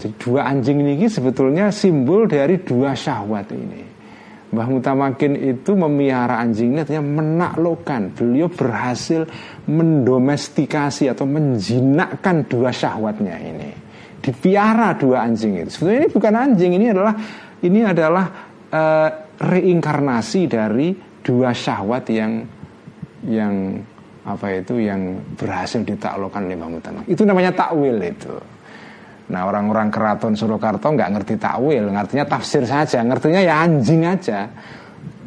Jadi dua anjing ini sebetulnya simbol dari dua syahwat ini Mbah Mutamakin itu memelihara anjing ini artinya menaklukkan. Beliau berhasil mendomestikasi atau menjinakkan dua syahwatnya ini. Dipiara dua anjing itu. Sebetulnya ini bukan anjing ini adalah ini adalah uh, reinkarnasi dari dua syahwat yang yang apa itu yang berhasil ditaklukkan oleh Mbah Mutamakin. Itu namanya takwil itu Nah orang-orang keraton Surakarta nggak ngerti takwil, ngertinya tafsir saja, ngertinya ya anjing aja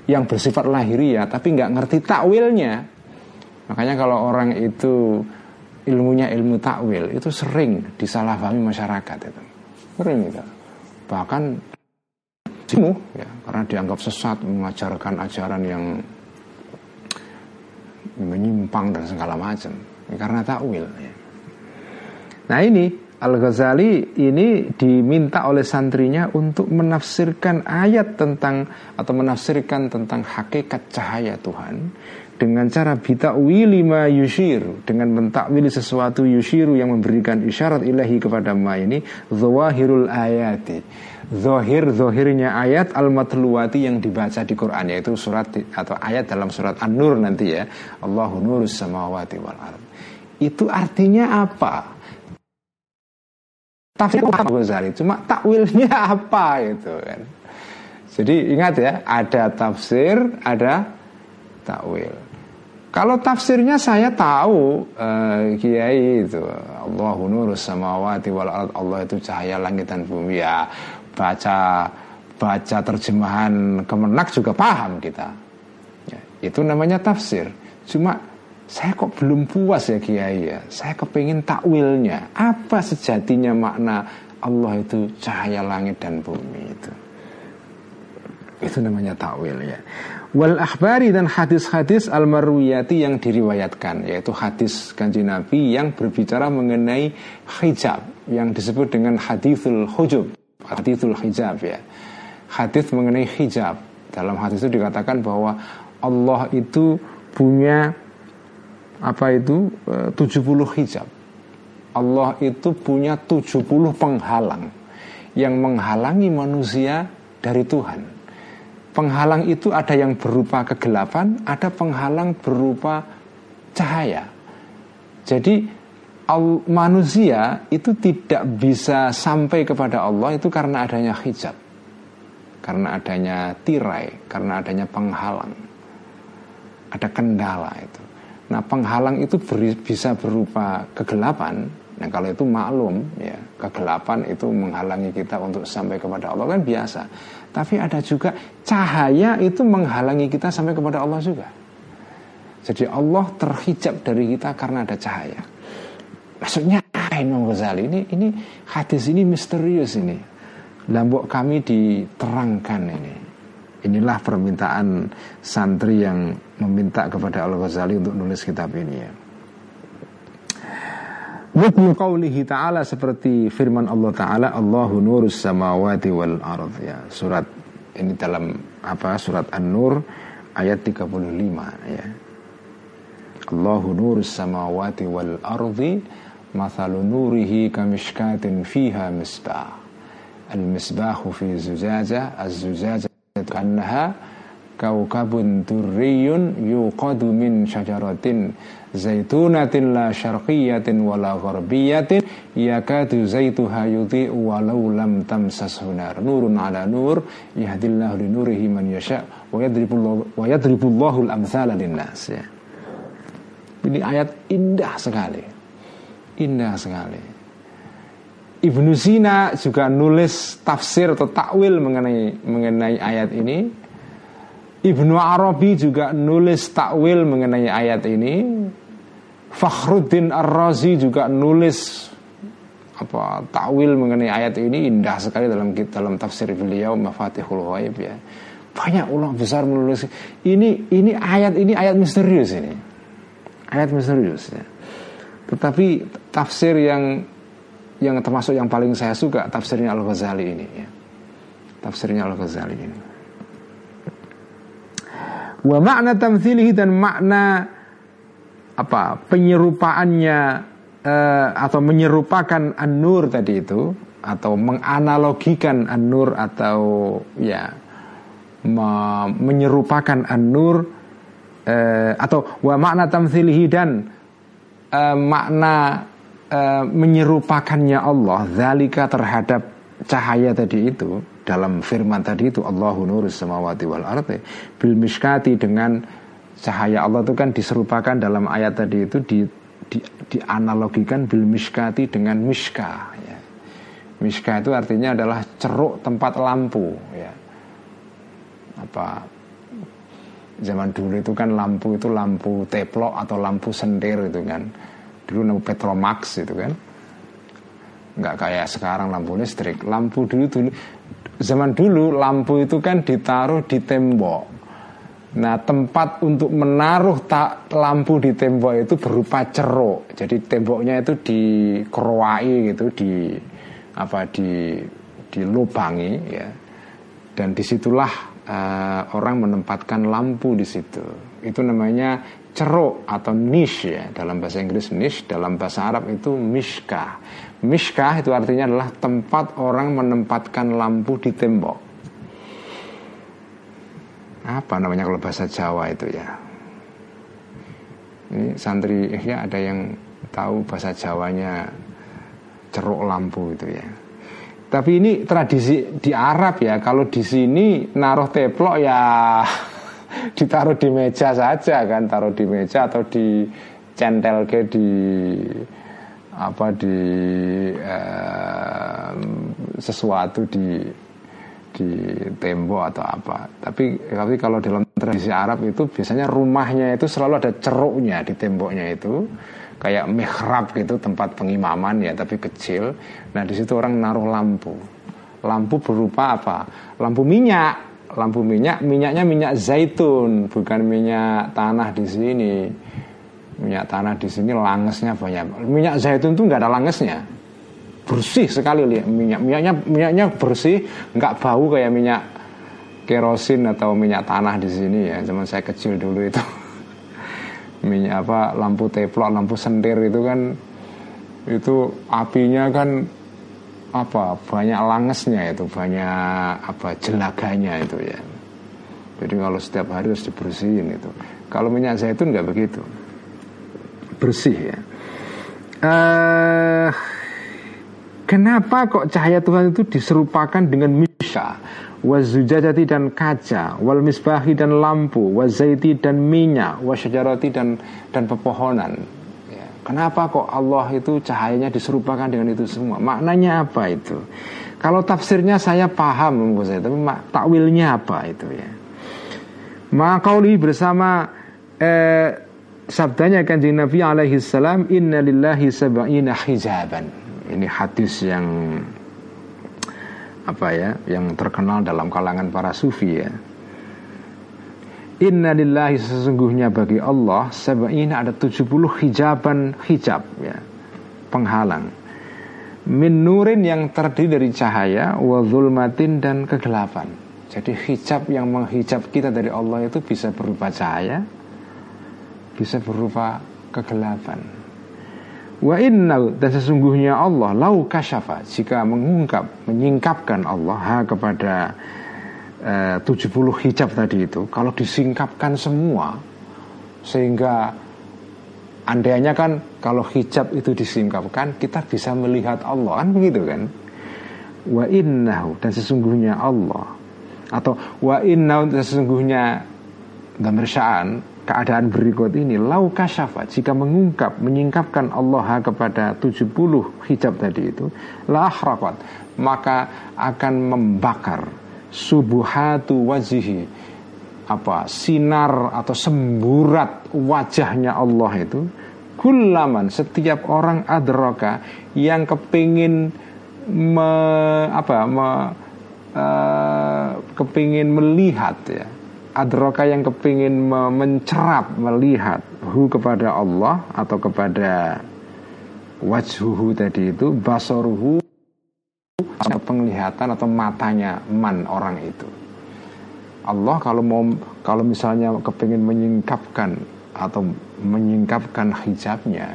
yang bersifat lahiriah, tapi nggak ngerti takwilnya. Makanya kalau orang itu ilmunya ilmu takwil itu sering disalahpahami masyarakat itu, sering itu. Bahkan jenuh ya karena dianggap sesat mengajarkan ajaran yang menyimpang dan segala macam ya, karena takwil. Ya. Nah ini Al-Ghazali ini diminta oleh santrinya untuk menafsirkan ayat tentang atau menafsirkan tentang hakikat cahaya Tuhan dengan cara bitakwili lima yushiru dengan mentakwili sesuatu yushiru yang memberikan isyarat ilahi kepada ma ini zawahirul ayati. Zohir zohirnya ayat al matluwati yang dibaca di Quran yaitu surat atau ayat dalam surat An-Nur nanti ya. Allahu nurus samawati wal ard. Itu artinya apa tafsir Abu Ghazali cuma takwilnya apa itu kan? Jadi ingat ya ada tafsir ada takwil. Kalau tafsirnya saya tahu uh, kiai itu Allahu nurus samawati wal ard Allah itu cahaya langit dan bumi ya baca baca terjemahan kemenak juga paham kita. Ya, itu namanya tafsir. Cuma saya kok belum puas ya Kiai ya Saya kepingin takwilnya Apa sejatinya makna Allah itu cahaya langit dan bumi itu Itu namanya takwil ya. Wal akhbari dan hadis-hadis al marwiyati yang diriwayatkan yaitu hadis kanji Nabi yang berbicara mengenai hijab yang disebut dengan hadithul hujub, hadithul hijab ya. Hadis mengenai hijab. Dalam hadis itu dikatakan bahwa Allah itu punya apa itu 70 eh, hijab. Allah itu punya 70 penghalang yang menghalangi manusia dari Tuhan. Penghalang itu ada yang berupa kegelapan, ada penghalang berupa cahaya. Jadi manusia itu tidak bisa sampai kepada Allah itu karena adanya hijab. Karena adanya tirai, karena adanya penghalang. Ada kendala itu. Nah, penghalang itu beri, bisa berupa kegelapan, Nah kalau itu maklum ya kegelapan itu menghalangi kita untuk sampai kepada Allah kan biasa. Tapi ada juga cahaya itu menghalangi kita sampai kepada Allah juga. Jadi Allah terhijab dari kita karena ada cahaya. Maksudnya Imam Ghazali ini ini hadis ini misterius ini. Lambok kami diterangkan ini. Inilah permintaan santri yang meminta kepada Al Ghazali untuk nulis kitab ini ya. Wabnu qawlihi ta'ala seperti firman Allah ta'ala Allahu nurus samawati wal ard. Ya surat ini dalam apa? Surat An-Nur ayat 35 ya. Allahu nurus samawati wal ardi mathalu nurihi kamishkatin fiha misbah. Al misbahu fi zujaja az-zujaja kannaha kaukabun durriyun yuqadu min syajaratin zaitunatin la syarqiyatin wala gharbiyatin yakadu zaituha yudhi'u walau lam tamsashu nar nurun ala nur yahdillahu li nurihi man yasha wa yadribullahu wa yadribullahu al-amthala linnas ya. Ini ayat indah sekali. Indah sekali. Ibnu Sina juga nulis tafsir atau takwil mengenai mengenai ayat ini Ibnu Arabi juga nulis takwil mengenai ayat ini. Fakhruddin Ar-Razi juga nulis apa takwil mengenai ayat ini indah sekali dalam dalam tafsir beliau Mafatihul Ghaib ya. Banyak ulama besar menulis ini ini ayat ini ayat misterius ini. Ayat misterius ya. Tetapi tafsir yang yang termasuk yang paling saya suka tafsirnya Al-Ghazali ini ya. Tafsirnya Al-Ghazali ini. Wa makna tamthilihi dan makna apa penyerupaannya uh, atau menyerupakan an-nur tadi itu atau menganalogikan an-nur atau ya me menyerupakan an-nur uh, atau wa makna tamthilihi dan uh, makna menyerupakannya Allah zalika terhadap cahaya tadi itu dalam firman tadi itu Allahu nurus samawati wal ardi bil miskati dengan cahaya Allah itu kan diserupakan dalam ayat tadi itu di, di dianalogikan bil miskati dengan miska ya. Miska itu artinya adalah ceruk tempat lampu ya. Apa zaman dulu itu kan lampu itu lampu teplok atau lampu sendir itu kan. Dulu namanya Petromax itu kan nggak kayak sekarang lampu listrik lampu dulu dulu zaman dulu lampu itu kan ditaruh di tembok. Nah tempat untuk menaruh tak lampu di tembok itu berupa ceruk. Jadi temboknya itu dikeroai gitu, di apa di dilubangi ya. Dan di situlah uh, orang menempatkan lampu di situ. Itu namanya ceruk atau niche ya dalam bahasa Inggris niche dalam bahasa Arab itu mishkah mishkah itu artinya adalah tempat orang menempatkan lampu di tembok. Apa namanya kalau bahasa Jawa itu ya? Ini santri ya ada yang tahu bahasa Jawanya ceruk lampu itu ya. Tapi ini tradisi di Arab ya kalau di sini naruh teplok ya ditaruh di meja saja kan taruh di meja atau di centel ke di apa di eh, sesuatu di di tembok atau apa. Tapi tapi kalau dalam tradisi Arab itu biasanya rumahnya itu selalu ada ceruknya di temboknya itu kayak mihrab gitu tempat pengimaman ya tapi kecil. Nah di situ orang naruh lampu. Lampu berupa apa? Lampu minyak lampu minyak minyaknya minyak zaitun bukan minyak tanah di sini minyak tanah di sini langesnya banyak. Minyak zaitun tuh nggak ada langesnya. Bersih sekali lihat minyak minyaknya minyaknya bersih nggak bau kayak minyak kerosin atau minyak tanah di sini ya. Zaman saya kecil dulu itu. Minyak apa lampu teplok lampu sendir itu kan itu apinya kan apa banyak langesnya itu banyak apa jelaganya itu ya. Jadi kalau setiap hari harus dibersihin itu. Kalau minyak zaitun nggak begitu bersih ya. Uh, kenapa kok cahaya Tuhan itu diserupakan dengan misha, wazujajati dan kaca, wal misbahi dan lampu, wazaiti dan minyak, wasyajarati dan dan pepohonan. Ya. Kenapa kok Allah itu cahayanya diserupakan dengan itu semua? Maknanya apa itu? Kalau tafsirnya saya paham, saya, tapi takwilnya apa itu ya? Maka bersama eh, sabdanya kanjeng Nabi alaihi salam inna lillahi sab'ina hijaban. Ini hadis yang apa ya yang terkenal dalam kalangan para sufi ya. Inna lillahi sesungguhnya bagi Allah sab'ina ada 70 hijaban hijab ya penghalang. Min nurin yang terdiri dari cahaya wa zulmatin dan kegelapan. Jadi hijab yang menghijab kita dari Allah itu bisa berupa cahaya bisa berupa kegelapan. Wa inna dan sesungguhnya Allah lau kasyafa jika mengungkap menyingkapkan Allah ha, kepada uh, 70 hijab tadi itu kalau disingkapkan semua sehingga andainya kan kalau hijab itu disingkapkan kita bisa melihat Allah kan begitu kan wa innahu dan sesungguhnya Allah atau wa innahu dan sesungguhnya sya'an keadaan berikut ini lau kasyafa jika mengungkap menyingkapkan Allah kepada 70 hijab tadi itu la maka akan membakar subuhatu wajihi apa sinar atau semburat wajahnya Allah itu. Kulaman setiap orang adroka yang kepingin me, apa me, uh, kepingin melihat ya adroka yang kepingin mencerap melihat hu kepada Allah atau kepada wajhuhu tadi itu basoruhu atau penglihatan atau matanya man orang itu. Allah kalau mau kalau misalnya kepingin menyingkapkan atau menyingkapkan hijabnya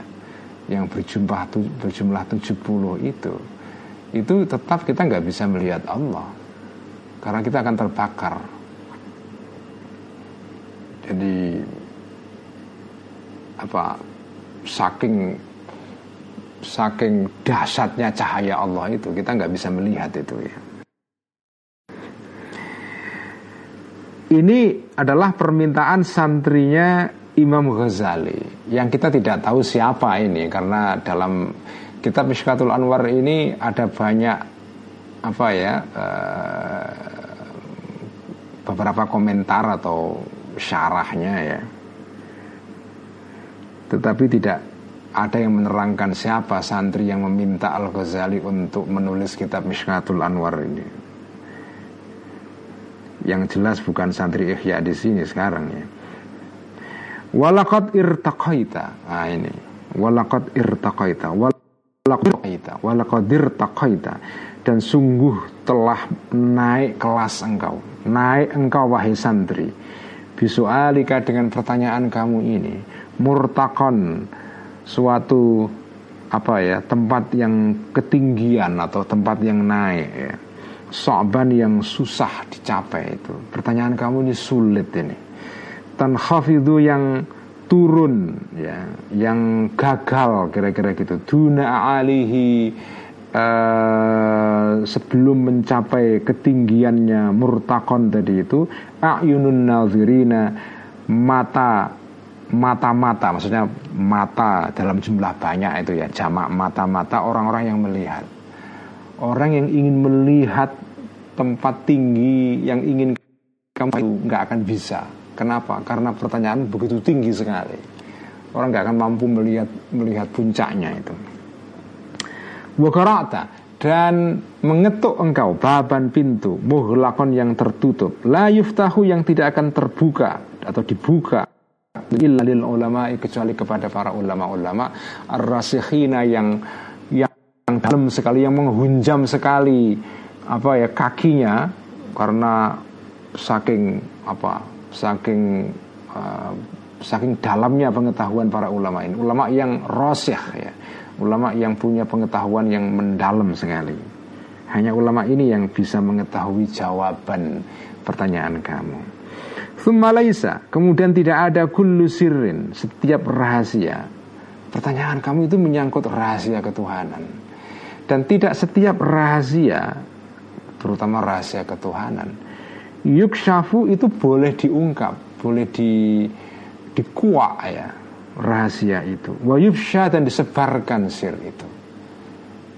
yang berjumlah berjumlah 70 itu itu tetap kita nggak bisa melihat Allah. Karena kita akan terbakar jadi apa saking saking dahsyatnya cahaya Allah itu kita nggak bisa melihat itu ya. Ini adalah permintaan santrinya Imam Ghazali yang kita tidak tahu siapa ini karena dalam kitab Mishkatul Anwar ini ada banyak apa ya uh, beberapa komentar atau syarahnya ya. Tetapi tidak ada yang menerangkan siapa santri yang meminta Al-Ghazali untuk menulis kitab Mishkatul Anwar ini. Yang jelas bukan santri Ihya di sini sekarang ya. Walakot irtaqaita. Nah ini. Walakot irtaqaita. Walakot irtaqaita. Dan sungguh telah naik kelas engkau. Naik engkau wahai santri bisualika dengan pertanyaan kamu ini murtakon suatu apa ya tempat yang ketinggian atau tempat yang naik ya. Soban yang susah dicapai itu. Pertanyaan kamu ini sulit ini. Tanhafidu yang turun ya yang gagal kira-kira gitu. Duna alihi Uh, sebelum mencapai ketinggiannya murtakon tadi itu ayunun nazirina mata mata-mata maksudnya mata dalam jumlah banyak itu ya jamak mata-mata orang-orang yang melihat. Orang yang ingin melihat tempat tinggi yang ingin kamu nggak akan bisa. Kenapa? Karena pertanyaan begitu tinggi sekali. Orang nggak akan mampu melihat melihat puncaknya itu Wakarata. Dan mengetuk engkau baban pintu muhlakon yang tertutup. La yuftahu yang tidak akan terbuka atau dibuka. Illal ulama kecuali kepada para ulama-ulama. Ar-rasikhina yang yang dalam sekali yang menghunjam sekali apa ya kakinya. Karena saking apa saking uh, saking dalamnya pengetahuan para ulama ini. Ulama yang rosyah ya ulama yang punya pengetahuan yang mendalam sekali. Hanya ulama ini yang bisa mengetahui jawaban pertanyaan kamu. Thumalaisa, kemudian tidak ada kullu setiap rahasia. Pertanyaan kamu itu menyangkut rahasia ketuhanan. Dan tidak setiap rahasia, terutama rahasia ketuhanan, yukshafu itu boleh diungkap, boleh di dikuak ya rahasia itu. Wayubsya dan disebarkan sir itu.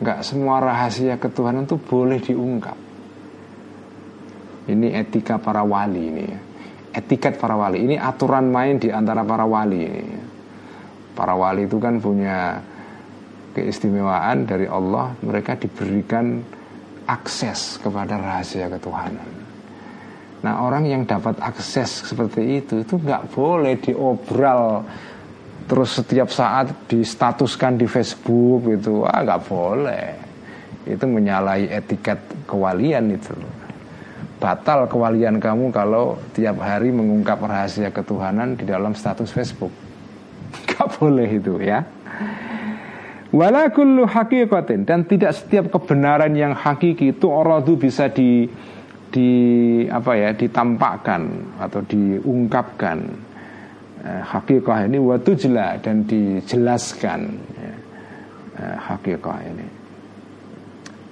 Nggak semua rahasia ketuhanan itu boleh diungkap. Ini etika para wali ini ya. etiket para wali. Ini aturan main di antara para wali ini ya. para wali itu kan punya keistimewaan dari Allah. Mereka diberikan akses kepada rahasia ketuhanan. Nah orang yang dapat akses seperti itu itu nggak boleh diobral terus setiap saat distatuskan di Facebook itu ah nggak boleh. Itu menyalahi etiket kewalian itu batal kewalian kamu kalau tiap hari mengungkap rahasia ketuhanan di dalam status Facebook. Nggak boleh itu ya. Wala hakikatin dan tidak setiap kebenaran yang hakiki itu orang itu bisa di di apa ya ditampakkan atau diungkapkan hakikah ini watujla dan dijelaskan ya, eh, hakikah ini.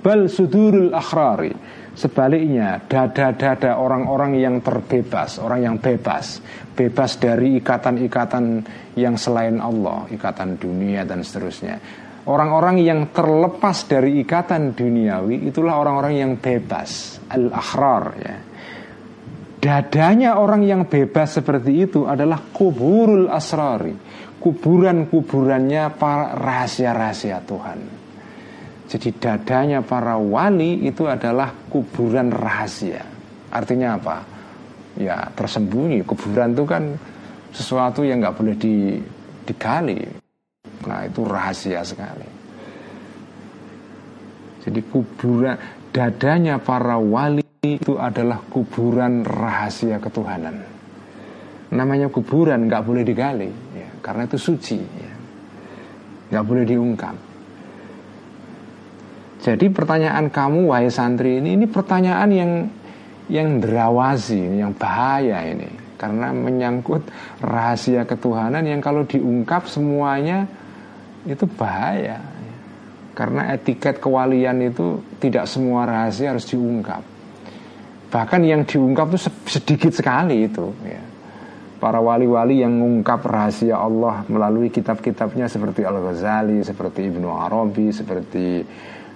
Bal sudurul akhrari. Sebaliknya dada-dada orang-orang yang terbebas orang yang bebas. Bebas dari ikatan-ikatan yang selain Allah ikatan dunia dan seterusnya. Orang-orang yang terlepas dari ikatan duniawi itulah orang-orang yang bebas, al-akhrar ya dadanya orang yang bebas seperti itu adalah kuburul asrari kuburan-kuburannya para rahasia-rahasia Tuhan. Jadi dadanya para wali itu adalah kuburan rahasia. Artinya apa? Ya tersembunyi. Kuburan itu kan sesuatu yang nggak boleh di, digali. Nah itu rahasia sekali. Jadi kuburan dadanya para wali itu adalah kuburan rahasia ketuhanan. Namanya kuburan nggak boleh digali, ya, karena itu suci, ya. nggak boleh diungkap. Jadi pertanyaan kamu, wahai santri ini, ini pertanyaan yang yang derawasi, yang bahaya ini, karena menyangkut rahasia ketuhanan yang kalau diungkap semuanya itu bahaya. Karena etiket kewalian itu tidak semua rahasia harus diungkap bahkan yang diungkap itu sedikit sekali itu ya. para wali-wali yang mengungkap rahasia Allah melalui kitab-kitabnya seperti Al Ghazali, seperti Ibnu Arabi, seperti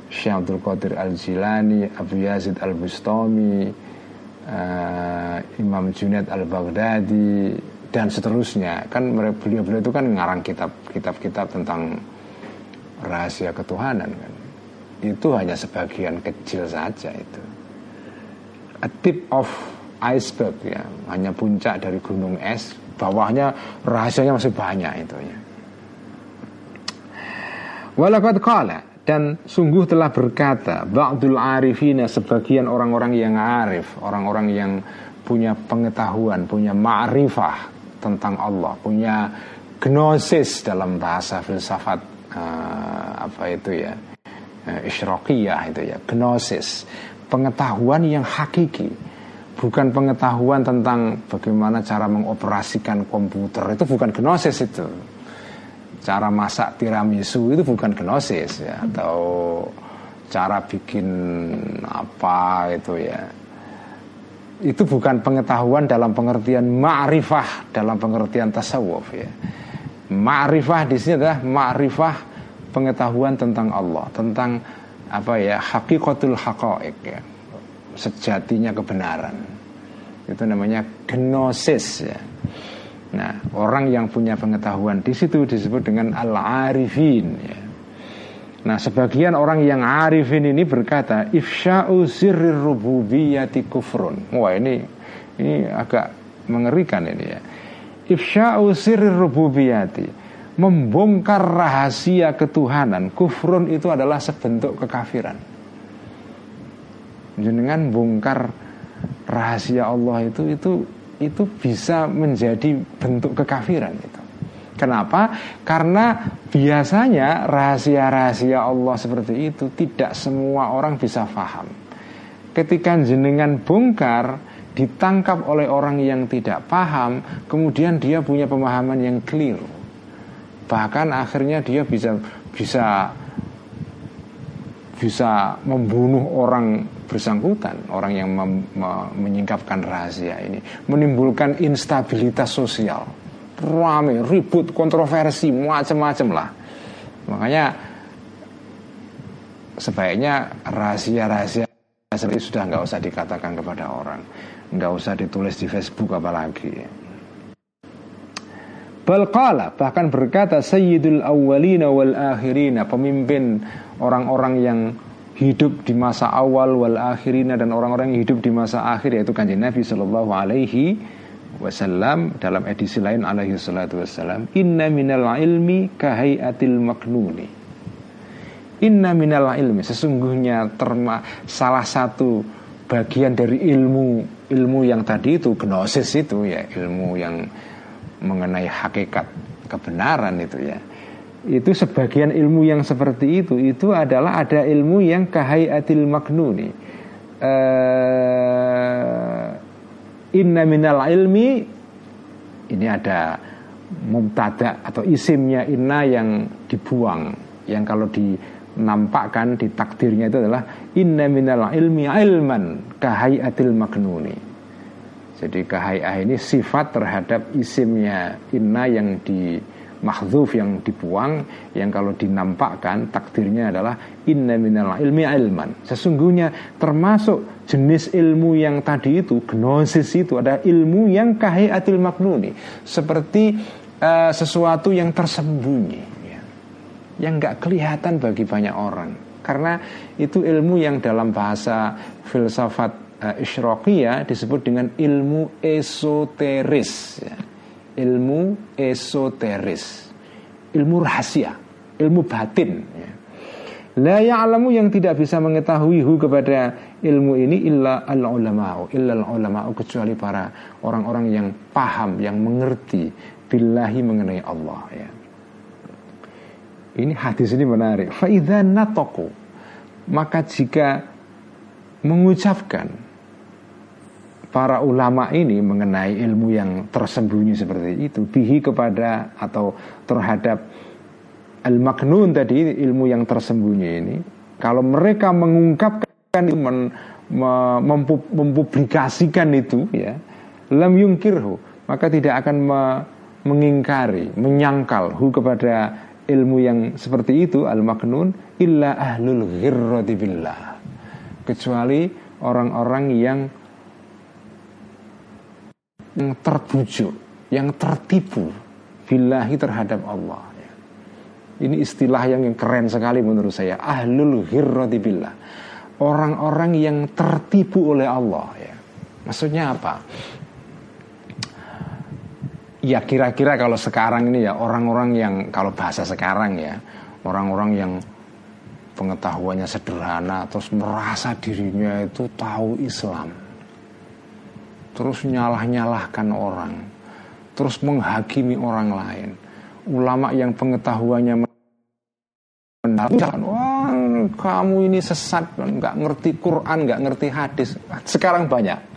Syekh Abdul Qadir Al Jilani, Abu Yazid Al Bustami, uh, Imam Junaid Al Baghdadi dan seterusnya. Kan beliau-beliau itu kan ngarang kitab-kitab tentang rahasia ketuhanan kan. Itu hanya sebagian kecil saja itu a tip of iceberg ya. Hanya puncak dari gunung es bawahnya rahasianya masih banyak itu ya. Walakat kala dan sungguh telah berkata Ba'dul arifina sebagian orang-orang yang arif Orang-orang yang punya pengetahuan Punya ma'rifah tentang Allah Punya gnosis dalam bahasa filsafat uh, Apa itu ya uh, Isyraqiyah itu ya Gnosis pengetahuan yang hakiki bukan pengetahuan tentang bagaimana cara mengoperasikan komputer. Itu bukan gnosis itu. Cara masak tiramisu itu bukan gnosis ya atau cara bikin apa itu ya. Itu bukan pengetahuan dalam pengertian ma'rifah dalam pengertian tasawuf ya. Ma'rifah di sini adalah ma'rifah pengetahuan tentang Allah tentang apa ya hakikatul haqa'iq ya sejatinya kebenaran itu namanya gnosis ya nah orang yang punya pengetahuan di situ disebut dengan al arifin ya Nah, sebagian orang yang arifin ini berkata, ifsya'u sirrir rububiyati kufrun. Wah, ini ini agak mengerikan ini ya. Ifsya'u sirrir rububiyati. Membongkar rahasia ketuhanan. Kufrun itu adalah sebentuk kekafiran. Dengan bongkar rahasia Allah itu itu itu bisa menjadi bentuk kekafiran itu. Kenapa? Karena biasanya rahasia-rahasia Allah seperti itu tidak semua orang bisa paham. Ketika jenengan bongkar, ditangkap oleh orang yang tidak paham, kemudian dia punya pemahaman yang keliru. Bahkan akhirnya dia bisa bisa bisa membunuh orang bersangkutan, orang yang mem, me, menyingkapkan rahasia ini, menimbulkan instabilitas sosial rame, ribut, kontroversi, macam-macam lah. Makanya sebaiknya rahasia-rahasia seperti sudah nggak usah dikatakan kepada orang, nggak usah ditulis di Facebook apalagi. Balqala bahkan berkata Sayyidul awwalina wal akhirina Pemimpin orang-orang yang hidup di masa awal wal akhirina Dan orang-orang yang hidup di masa akhir Yaitu kanjeng Nabi Sallallahu alaihi wasallam dalam edisi lain alaihi salatu wasallam inna minal ilmi kahayatil maknuni. Inna minal ilmi sesungguhnya terma salah satu bagian dari ilmu ilmu yang tadi itu gnosis itu ya ilmu yang mengenai hakikat kebenaran itu ya. Itu sebagian ilmu yang seperti itu itu adalah ada ilmu yang kahayatil maknuni. Uh, Inna minal ilmi Ini ada Mubtada atau isimnya inna yang dibuang Yang kalau dinampakkan di takdirnya itu adalah Inna minal ilmi ilman Kahayatil maknuni Jadi kahayah ini sifat terhadap isimnya. Inna yang di mahdzuf yang dibuang yang kalau dinampakkan takdirnya adalah inna minal ilmi ilman. Sesungguhnya termasuk jenis ilmu yang tadi itu gnosis itu ada ilmu yang kahiatil maknuni. Seperti uh, sesuatu yang tersembunyi ya. yang nggak kelihatan bagi banyak orang. Karena itu ilmu yang dalam bahasa filsafat uh, isyraqiyah disebut dengan ilmu esoteris ya ilmu esoteris, ilmu rahasia, ilmu batin. Ya. La ya'lamu yang tidak bisa mengetahui hu kepada ilmu ini illa al ulama'u illa al ulama'u kecuali para orang-orang yang paham, yang mengerti billahi mengenai Allah ya. Ini hadis ini menarik. Fa idza nataku maka jika mengucapkan para ulama ini mengenai ilmu yang tersembunyi seperti itu. Bihi kepada atau terhadap al-maknun tadi ilmu yang tersembunyi ini kalau mereka mengungkapkan itu men, mempublikasikan itu ya lam yungkirhu maka tidak akan me, mengingkari menyangkal hu kepada ilmu yang seperti itu al-maknun illa ahlul ghirrati billah. Kecuali orang-orang yang yang terbujuk, yang tertipu billahi terhadap Allah. Ini istilah yang keren sekali menurut saya. Ahlul ghirrati billah. Orang-orang yang tertipu oleh Allah. Ya. Maksudnya apa? Ya kira-kira kalau sekarang ini ya orang-orang yang kalau bahasa sekarang ya orang-orang yang pengetahuannya sederhana terus merasa dirinya itu tahu Islam terus nyalah-nyalahkan orang, terus menghakimi orang lain. Ulama yang pengetahuannya mendalam, wah kamu ini sesat, nggak ngerti Quran, nggak ngerti hadis. Sekarang banyak.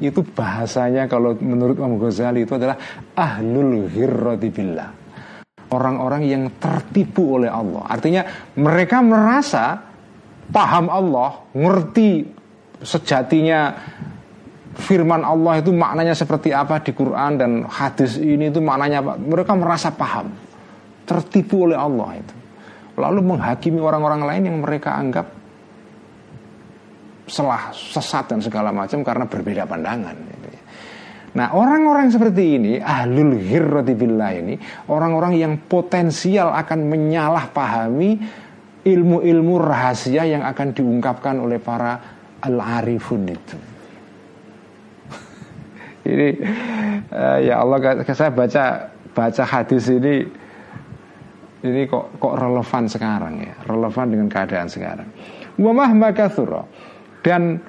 Itu bahasanya kalau menurut Imam Ghazali itu adalah ahlul hirrati billah. Orang-orang yang tertipu oleh Allah. Artinya mereka merasa paham Allah, ngerti sejatinya firman Allah itu maknanya seperti apa di Quran dan hadis ini itu maknanya apa mereka merasa paham tertipu oleh Allah itu lalu menghakimi orang-orang lain yang mereka anggap salah sesat dan segala macam karena berbeda pandangan. Nah orang-orang seperti ini ahlul hirrati billah ini orang-orang yang potensial akan menyalahpahami ilmu-ilmu rahasia yang akan diungkapkan oleh para al-arifun itu. Ini uh, ya Allah saya baca baca hadis ini ini kok kok relevan sekarang ya, relevan dengan keadaan sekarang. Wa mahma dan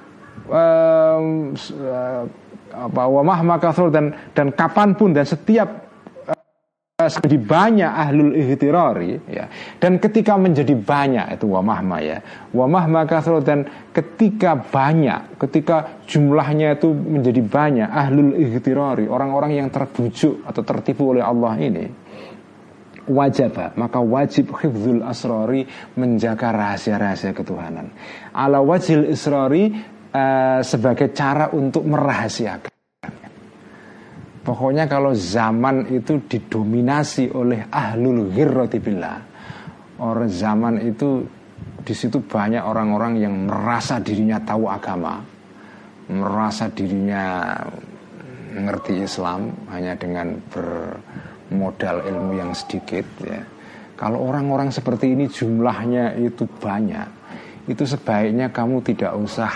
um, apa wa mahma dan dan kapan pun dan setiap menjadi banyak ahlul ihtirari ya. Dan ketika menjadi banyak itu wamahma ya. Wamahma kasro dan ketika banyak ketika jumlahnya itu menjadi banyak ahlul ihtirari orang-orang yang terbujuk atau tertipu oleh Allah ini wajib maka wajib hifzul asrori menjaga rahasia-rahasia ketuhanan. Ala wajil israri uh, sebagai cara untuk merahasiakan Pokoknya kalau zaman itu didominasi oleh ahlul ghirrati billah. Orang zaman itu di situ banyak orang-orang yang merasa dirinya tahu agama, merasa dirinya mengerti Islam hanya dengan bermodal ilmu yang sedikit ya. Kalau orang-orang seperti ini jumlahnya itu banyak, itu sebaiknya kamu tidak usah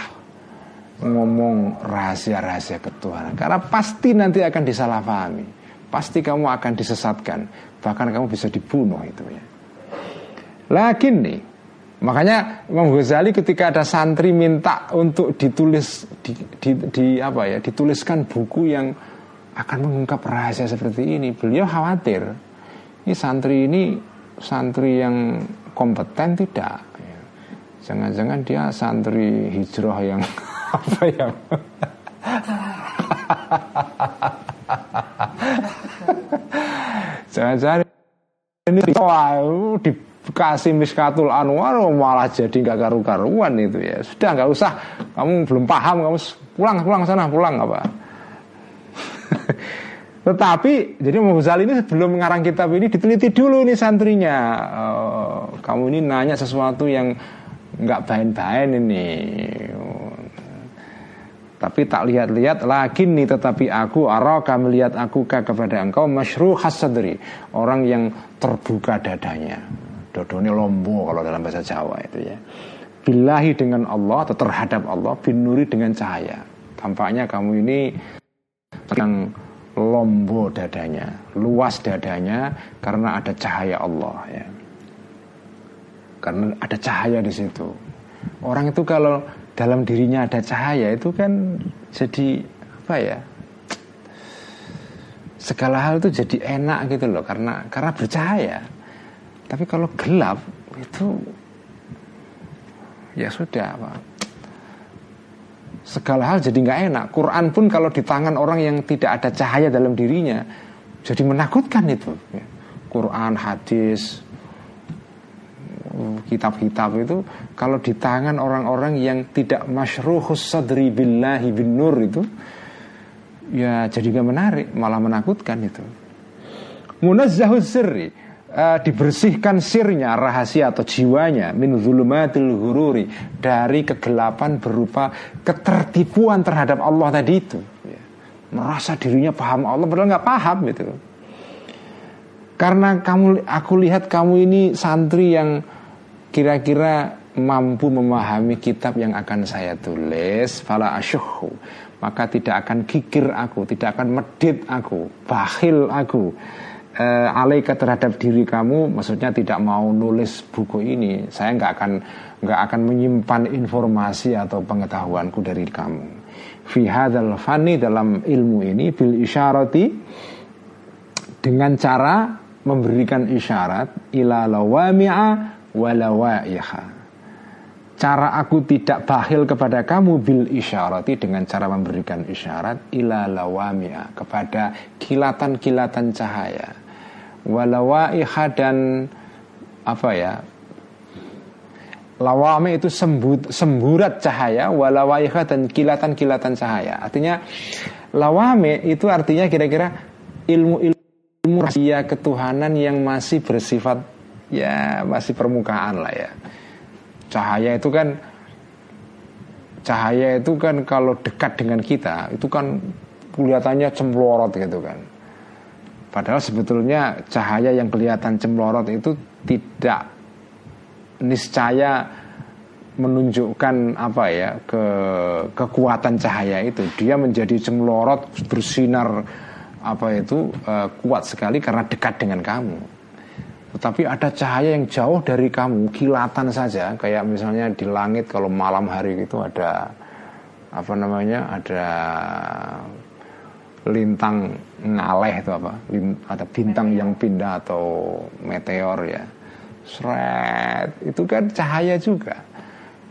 ngomong rahasia-rahasia ketuhanan. Karena pasti nanti akan disalahpahami. Pasti kamu akan disesatkan. Bahkan kamu bisa dibunuh itu ya. Lagi nih makanya Imam Ghazali ketika ada santri minta untuk ditulis di, di, di apa ya dituliskan buku yang akan mengungkap rahasia seperti ini beliau khawatir ini santri ini santri yang kompeten tidak? Jangan-jangan dia santri hijrah yang apa ya? Jangan-jangan ini wah dikasih miskatul anwar malah jadi nggak karu-karuan itu ya. Sudah nggak usah. Kamu belum paham kamu pulang pulang sana pulang apa? Tetapi jadi Imam ini sebelum mengarang kitab ini diteliti dulu nih santrinya. Uh, kamu ini nanya sesuatu yang nggak bain-bain ini tapi tak lihat-lihat lagi nih tetapi aku araka melihat aku kepada engkau masyru hasadri orang yang terbuka dadanya. Dodone lombo kalau dalam bahasa Jawa itu ya. Bilahi dengan Allah atau terhadap Allah binuri dengan cahaya. Tampaknya kamu ini yang lombo dadanya luas dadanya karena ada cahaya Allah ya. Karena ada cahaya di situ. Orang itu kalau dalam dirinya ada cahaya itu kan jadi apa ya segala hal itu jadi enak gitu loh karena karena bercahaya. Tapi kalau gelap itu ya sudah apa. Segala hal jadi nggak enak. Quran pun kalau di tangan orang yang tidak ada cahaya dalam dirinya jadi menakutkan itu. Quran hadis kitab-kitab itu kalau di tangan orang-orang yang tidak masyruhus sadri billahi bin nur itu ya jadi gak menarik malah menakutkan itu. Munazzahus sirri uh, dibersihkan sirnya rahasia atau jiwanya min zulumatil hururi dari kegelapan berupa ketertipuan terhadap Allah tadi itu. Ya. merasa dirinya paham Allah padahal nggak paham gitu. Karena kamu aku lihat kamu ini santri yang kira-kira mampu memahami kitab yang akan saya tulis fala asyuhu maka tidak akan gigir aku tidak akan medit aku bakhil aku e, alaika terhadap diri kamu maksudnya tidak mau nulis buku ini saya nggak akan nggak akan menyimpan informasi atau pengetahuanku dari kamu. Fi hadzal fani dalam ilmu ini bil isyarati dengan cara memberikan isyarat ila lawami'a walawaiha Cara aku tidak bahil kepada kamu bil isyarati dengan cara memberikan isyarat ila lawami'a kepada kilatan-kilatan cahaya. Walawaiha dan apa ya? Lawami itu sembut, semburat cahaya, walawaiha dan kilatan-kilatan cahaya. Artinya lawami itu artinya kira-kira ilmu-ilmu rahasia ketuhanan yang masih bersifat ya masih permukaan lah ya. Cahaya itu kan cahaya itu kan kalau dekat dengan kita itu kan kelihatannya cemlorot gitu kan. Padahal sebetulnya cahaya yang kelihatan cemlorot itu tidak niscaya menunjukkan apa ya ke kekuatan cahaya itu dia menjadi cemlorot bersinar apa itu uh, kuat sekali karena dekat dengan kamu tetapi ada cahaya yang jauh dari kamu kilatan saja. Kayak misalnya di langit kalau malam hari itu ada apa namanya ada lintang ngaleh itu apa? Ada bintang yang pindah atau meteor ya. Seret itu kan cahaya juga.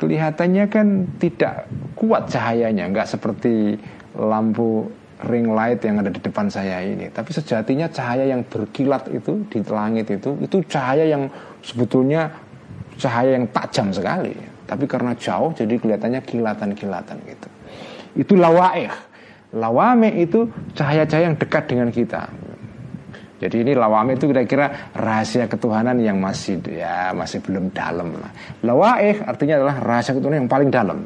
Kelihatannya kan tidak kuat cahayanya, nggak seperti lampu ring light yang ada di depan saya ini. Tapi sejatinya cahaya yang berkilat itu di langit itu, itu cahaya yang sebetulnya cahaya yang tajam sekali. Tapi karena jauh jadi kelihatannya kilatan-kilatan gitu. Itu lawaih. Lawame itu cahaya-cahaya yang dekat dengan kita. Jadi ini lawame itu kira-kira rahasia ketuhanan yang masih ya masih belum dalam lah. Lawaih artinya adalah rahasia ketuhanan yang paling dalam.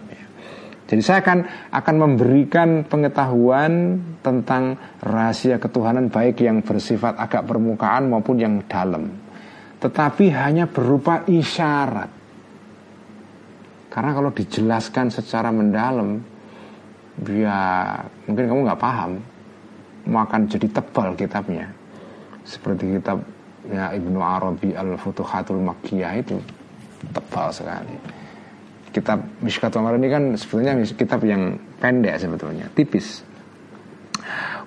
Jadi saya akan akan memberikan pengetahuan tentang rahasia ketuhanan baik yang bersifat agak permukaan maupun yang dalam. Tetapi hanya berupa isyarat. Karena kalau dijelaskan secara mendalam, ya mungkin kamu nggak paham, mau akan jadi tebal kitabnya seperti kitab ya Ibnu Arabi Al-Futuhatul Makkiyah itu tebal sekali. Kitab Mishkatul Umar ini kan sebetulnya kitab yang pendek sebetulnya, tipis.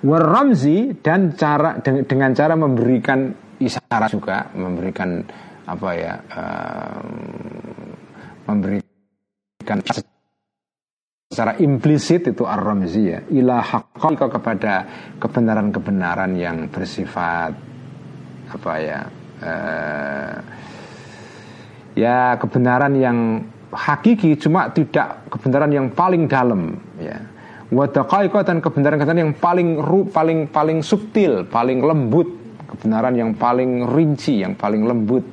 Warramzi dan cara dengan cara memberikan isyarat juga, memberikan apa ya, um, memberikan secara implisit itu ar-ramzi ya, ila kepada kebenaran-kebenaran yang bersifat apa ya uh, ya kebenaran yang hakiki cuma tidak kebenaran yang paling dalam ya dan kebenaran-kebenaran yang paling ru, paling paling subtil, paling lembut, kebenaran yang paling rinci, yang paling lembut,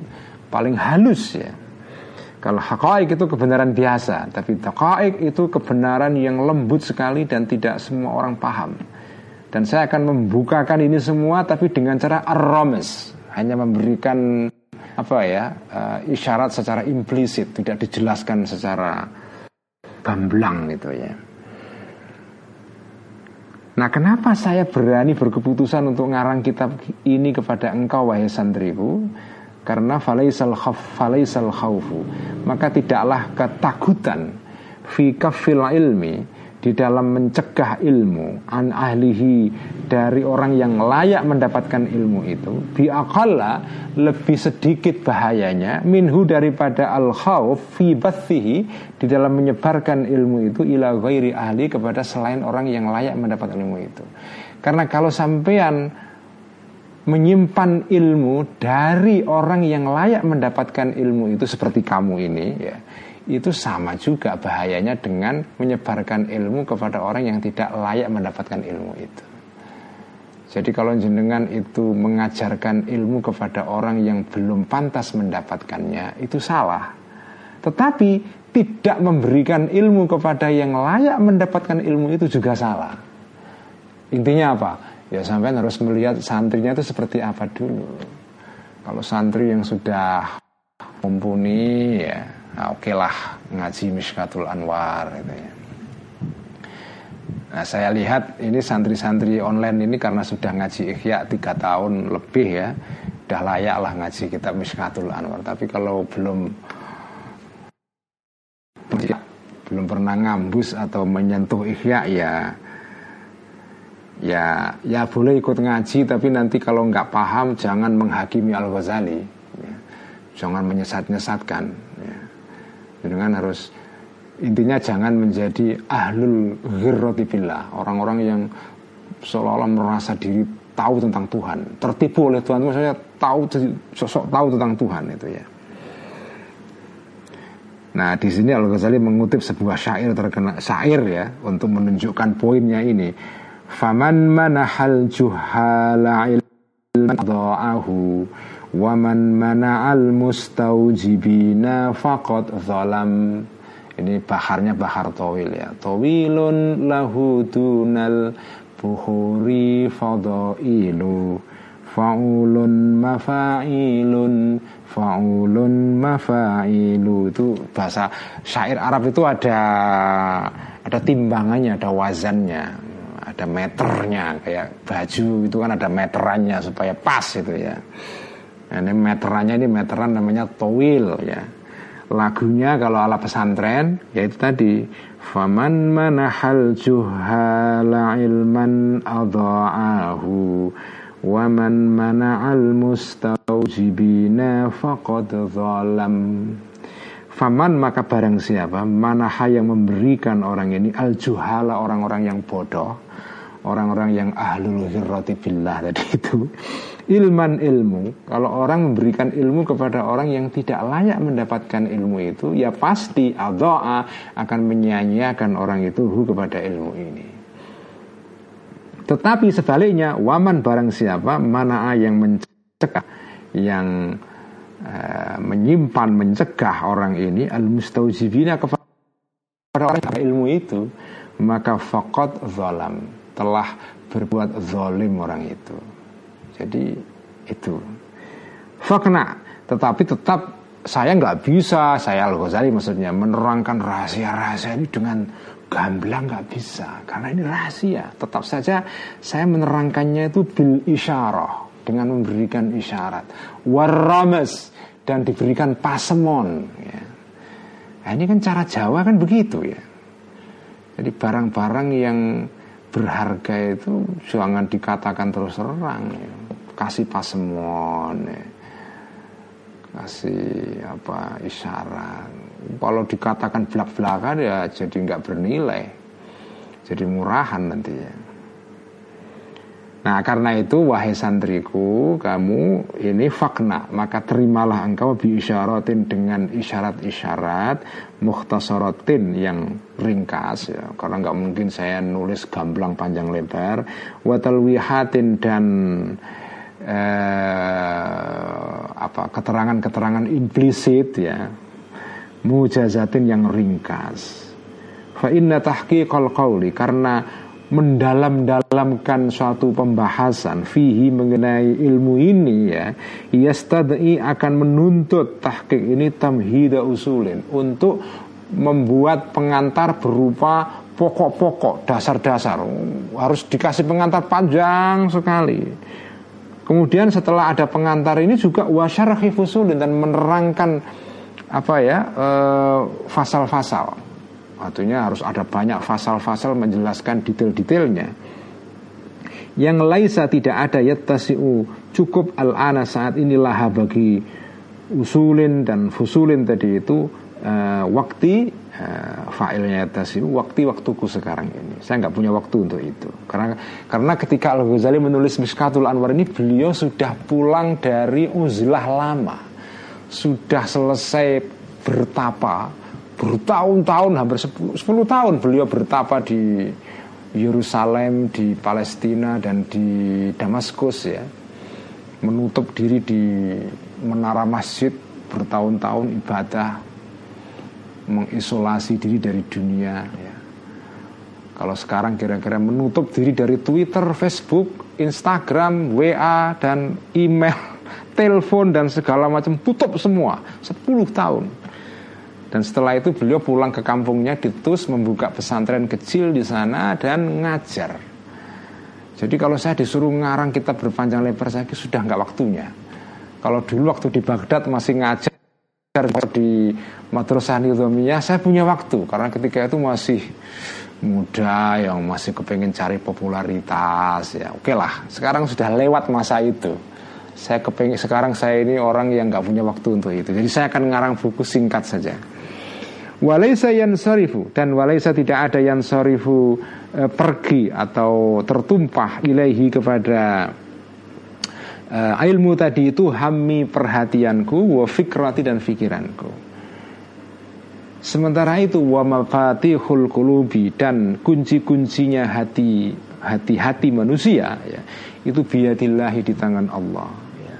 paling halus ya. Kalau haqaik itu kebenaran biasa, tapi daqaik itu kebenaran yang lembut sekali dan tidak semua orang paham. Dan saya akan membukakan ini semua tapi dengan cara ar hanya memberikan apa ya uh, isyarat secara implisit, tidak dijelaskan secara gamblang gitu ya. Nah, kenapa saya berani berkeputusan untuk ngarang kitab ini kepada engkau wahai santriku? Karena falaisal khaf falaisal khaufu. Maka tidaklah ketakutan fi kafil ilmi di dalam mencegah ilmu an ahlihi dari orang yang layak mendapatkan ilmu itu biakala lebih sedikit bahayanya minhu daripada al khawf fi bathihi di dalam menyebarkan ilmu itu ila ghairi ahli kepada selain orang yang layak mendapatkan ilmu itu. Karena kalau sampean menyimpan ilmu dari orang yang layak mendapatkan ilmu itu seperti kamu ini ya itu sama juga bahayanya dengan menyebarkan ilmu kepada orang yang tidak layak mendapatkan ilmu itu. Jadi kalau jenengan itu mengajarkan ilmu kepada orang yang belum pantas mendapatkannya itu salah. Tetapi tidak memberikan ilmu kepada yang layak mendapatkan ilmu itu juga salah. Intinya apa? Ya sampai harus melihat santrinya itu seperti apa dulu. Kalau santri yang sudah mumpuni ya nah, oke lah ngaji Mishkatul Anwar gitu ya. Nah saya lihat ini santri-santri online ini karena sudah ngaji Ikhya tiga tahun lebih ya Udah layak lah ngaji kitab Mishkatul Anwar Tapi kalau belum Belum pernah ngambus atau menyentuh Ikhya ya Ya ya boleh ikut ngaji Tapi nanti kalau nggak paham jangan menghakimi Al-Ghazali ya. Jangan menyesat-nyesatkan dengan harus intinya jangan menjadi ahlul ghirrati billah orang-orang yang seolah-olah merasa diri tahu tentang Tuhan. Tertipu oleh Tuhan. Maksudnya tahu sosok tahu tentang Tuhan itu ya. Nah di sini Al Ghazali mengutip sebuah syair terkena syair ya untuk menunjukkan poinnya ini. Faman manahal juhala ilman Waman mana'al mustaujibina faqad zalam. Ini baharnya bahar tawil ya. Tawilun lahu dunal buhuri fadailu. Faulun mafailun faulun mafailu. Itu bahasa syair Arab itu ada ada timbangannya ada wazannya ada meternya. Kayak baju itu kan ada meterannya supaya pas itu ya ini meterannya ini meteran namanya towil ya. Lagunya kalau ala pesantren yaitu tadi faman manahal juhala ilman adha'ahu wa man mana'al mustaujibina faqad zalam. Faman maka barang siapa manaha yang memberikan orang ini al juhala orang-orang yang bodoh orang-orang yang ahlul hirrati billah tadi itu ilman ilmu kalau orang memberikan ilmu kepada orang yang tidak layak mendapatkan ilmu itu ya pasti adoa akan menyanyiakan orang itu kepada ilmu ini. Tetapi sebaliknya waman barang siapa mana yang mencegah yang uh, menyimpan mencegah orang ini al mustaujibina kepada orang yang ilmu itu maka fakot zalam telah berbuat zalim orang itu jadi itu. Fakna tetapi tetap saya nggak bisa. Saya Al Ghazali maksudnya menerangkan rahasia-rahasia ini dengan gamblang nggak bisa. Karena ini rahasia. Tetap saja saya menerangkannya itu bil isyarah dengan memberikan isyarat. Warames dan diberikan pasemon ya. nah, ini kan cara Jawa kan begitu ya. Jadi barang-barang yang berharga itu jangan dikatakan terus terang ya. Kasih pasemon ya. kasih apa isyarat. Kalau dikatakan belak-belakan ya jadi nggak bernilai. Jadi murahan nanti ya. Nah karena itu wahai santriku kamu ini fakna. Maka terimalah engkau bi isyaratin dengan isyarat-isyarat muhtasaratin yang ringkas ya. Karena nggak mungkin saya nulis gamblang panjang lebar. Watalwihatin dan eh, apa keterangan-keterangan implisit ya. Mujazatin yang ringkas. Fa inna tahqiqal qawli karena mendalam-dalamkan suatu pembahasan fihi mengenai ilmu ini ya yastad'i akan menuntut tahqiq ini tamhida usulin untuk membuat pengantar berupa pokok-pokok dasar-dasar. Harus dikasih pengantar panjang sekali kemudian setelah ada pengantar ini juga wasyarhi fusulin dan menerangkan apa ya eh, fasal-fasal Artinya harus ada banyak fasal-fasal menjelaskan detail-detailnya. Yang laisa tidak ada yattasi'u cukup al-ana saat inilah bagi usulin dan fusulin tadi itu uh, waktu uh, fa'ilnya yattasi'u waktu waktuku sekarang ini. Saya nggak punya waktu untuk itu. Karena karena ketika Al-Ghazali menulis Miskatul Anwar ini beliau sudah pulang dari uzlah lama. Sudah selesai bertapa bertahun-tahun hampir 10, 10 tahun beliau bertapa di Yerusalem, di Palestina dan di Damaskus ya. Menutup diri di menara masjid bertahun-tahun ibadah mengisolasi diri dari dunia ya. Kalau sekarang kira-kira menutup diri dari Twitter, Facebook, Instagram, WA dan email, telepon dan segala macam tutup semua 10 tahun. Dan setelah itu beliau pulang ke kampungnya di Tus membuka pesantren kecil di sana dan ngajar. Jadi kalau saya disuruh ngarang kita berpanjang lebar saya sudah nggak waktunya. Kalau dulu waktu di Baghdad masih ngajar di Madrasah Nizamiyah saya punya waktu. Karena ketika itu masih muda yang masih kepengen cari popularitas ya oke lah. Sekarang sudah lewat masa itu. Saya kepengen sekarang saya ini orang yang nggak punya waktu untuk itu. Jadi saya akan ngarang buku singkat saja. Walaysa yansarifu dan walaysa tidak ada yang sarifu e, pergi atau tertumpah ilaihi kepada e, ilmu tadi itu hammi perhatianku wa fikrati dan fikiranku. Sementara itu wa mafatihul qulubi dan kunci-kuncinya hati hati-hati manusia ya, itu biadillahi di tangan Allah ya.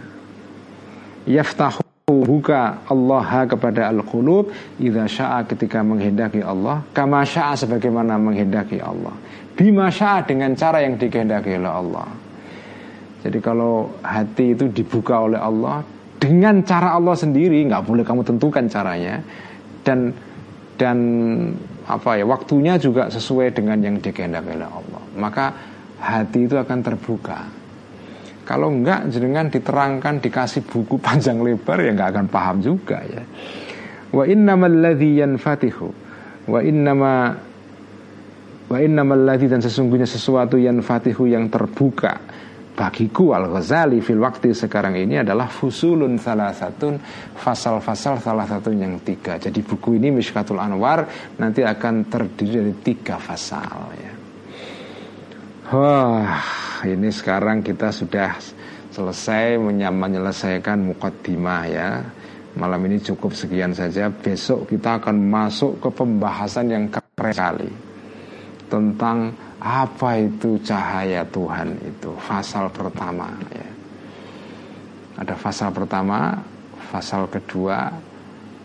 Yaftahu buka Allah kepada al-qulub idza syaa ketika menghendaki Allah kama syaa sebagaimana menghendaki Allah bima syaa dengan cara yang dikehendaki oleh Allah Jadi kalau hati itu dibuka oleh Allah dengan cara Allah sendiri, nggak boleh kamu tentukan caranya dan dan apa ya waktunya juga sesuai dengan yang dikehendaki oleh Allah. Maka hati itu akan terbuka. Kalau enggak jenengan diterangkan dikasih buku panjang lebar ya nggak akan paham juga ya. Wa innamal ladzi yanfatihu wa innama wa innamal ladzi dan sesungguhnya sesuatu yang fatihu yang terbuka bagiku Al Ghazali fil waktu sekarang ini adalah fusulun salah satu fasal-fasal salah satu yang tiga. Jadi buku ini Mishkatul Anwar nanti akan terdiri dari tiga fasal ya. Wah, ini sekarang kita sudah selesai menyelesaikan mukaddimah ya. Malam ini cukup sekian saja. Besok kita akan masuk ke pembahasan yang keren sekali tentang apa itu cahaya Tuhan itu? Fasal pertama ya. Ada fasal pertama Fasal kedua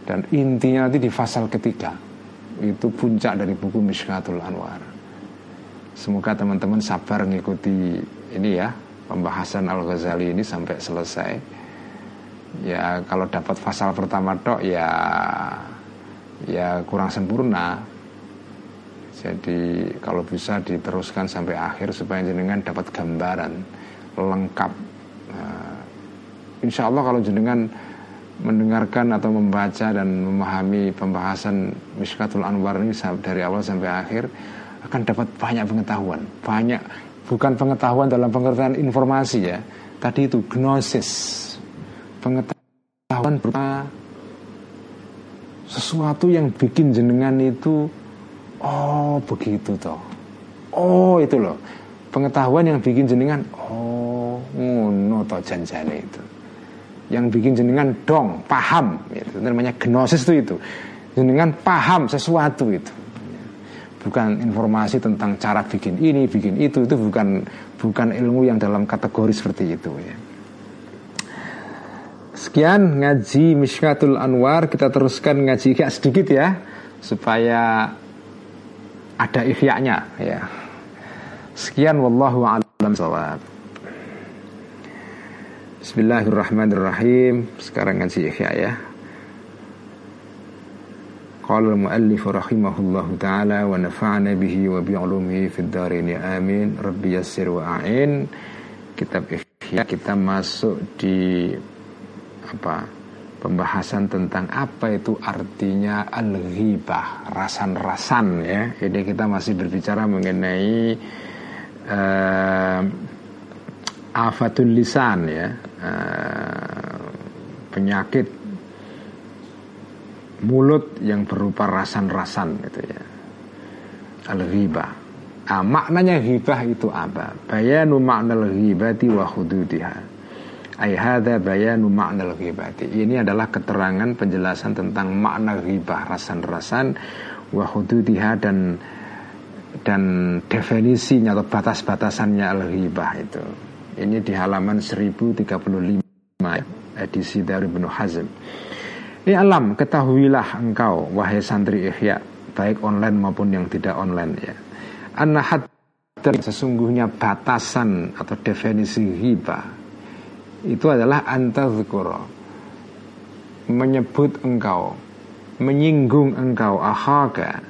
Dan intinya nanti di fasal ketiga Itu puncak dari buku Mishkatul Anwar. Semoga teman-teman sabar mengikuti ini ya Pembahasan Al-Ghazali ini sampai selesai. Ya kalau dapat fasal pertama dok ya Ya kurang sempurna jadi kalau bisa diteruskan sampai akhir supaya jenengan dapat gambaran lengkap. Uh, insya Allah kalau jenengan mendengarkan atau membaca dan memahami pembahasan Mishkatul Anwar ini dari awal sampai akhir akan dapat banyak pengetahuan, banyak bukan pengetahuan dalam pengertian informasi ya. Tadi itu gnosis, pengetahuan berupa sesuatu yang bikin jenengan itu Oh begitu toh. Oh itu loh. Pengetahuan yang bikin jenengan Oh ngono toh janjane itu. Yang bikin jenengan dong Paham. Itu Namanya gnosis itu itu. Jenengan paham sesuatu itu. Bukan informasi tentang cara bikin ini Bikin itu. Itu bukan bukan ilmu yang dalam kategori seperti itu ya. Sekian ngaji Mishkatul Anwar. Kita teruskan ngaji kayak sedikit ya Supaya ada ihya'nya ya. Sekian wallahu a'lam shawab. Bismillahirrahmanirrahim. Sekarang ngaji ihya ya. Qala al-muallif rahimahullahu taala wa nafa'ana bihi wa bi'ulumihi fid dharain amin. Rabbi yassir wa a'in. Kitab ihya kita masuk di apa? Pembahasan tentang apa itu artinya al-ghibah, rasan-rasan ya. Ini kita masih berbicara mengenai uh, afatul lisan ya. Uh, penyakit mulut yang berupa rasan-rasan gitu ya. Al-ghibah. Ah, maknanya ghibah itu apa? Bayanu makna al-ghibati wa hududiha Ayhada bayanu makna ghibati. Ini adalah keterangan penjelasan tentang makna ghibah rasan-rasan wa hududiha dan dan definisinya atau batas-batasannya al-ghibah itu. Ini di halaman 1035 edisi dari Ibnu Hazm. Ini alam, ketahuilah engkau wahai santri ihya baik online maupun yang tidak online ya. Anahat sesungguhnya batasan atau definisi ghibah itu adalah antazkura. Menyebut engkau. Menyinggung engkau ahaka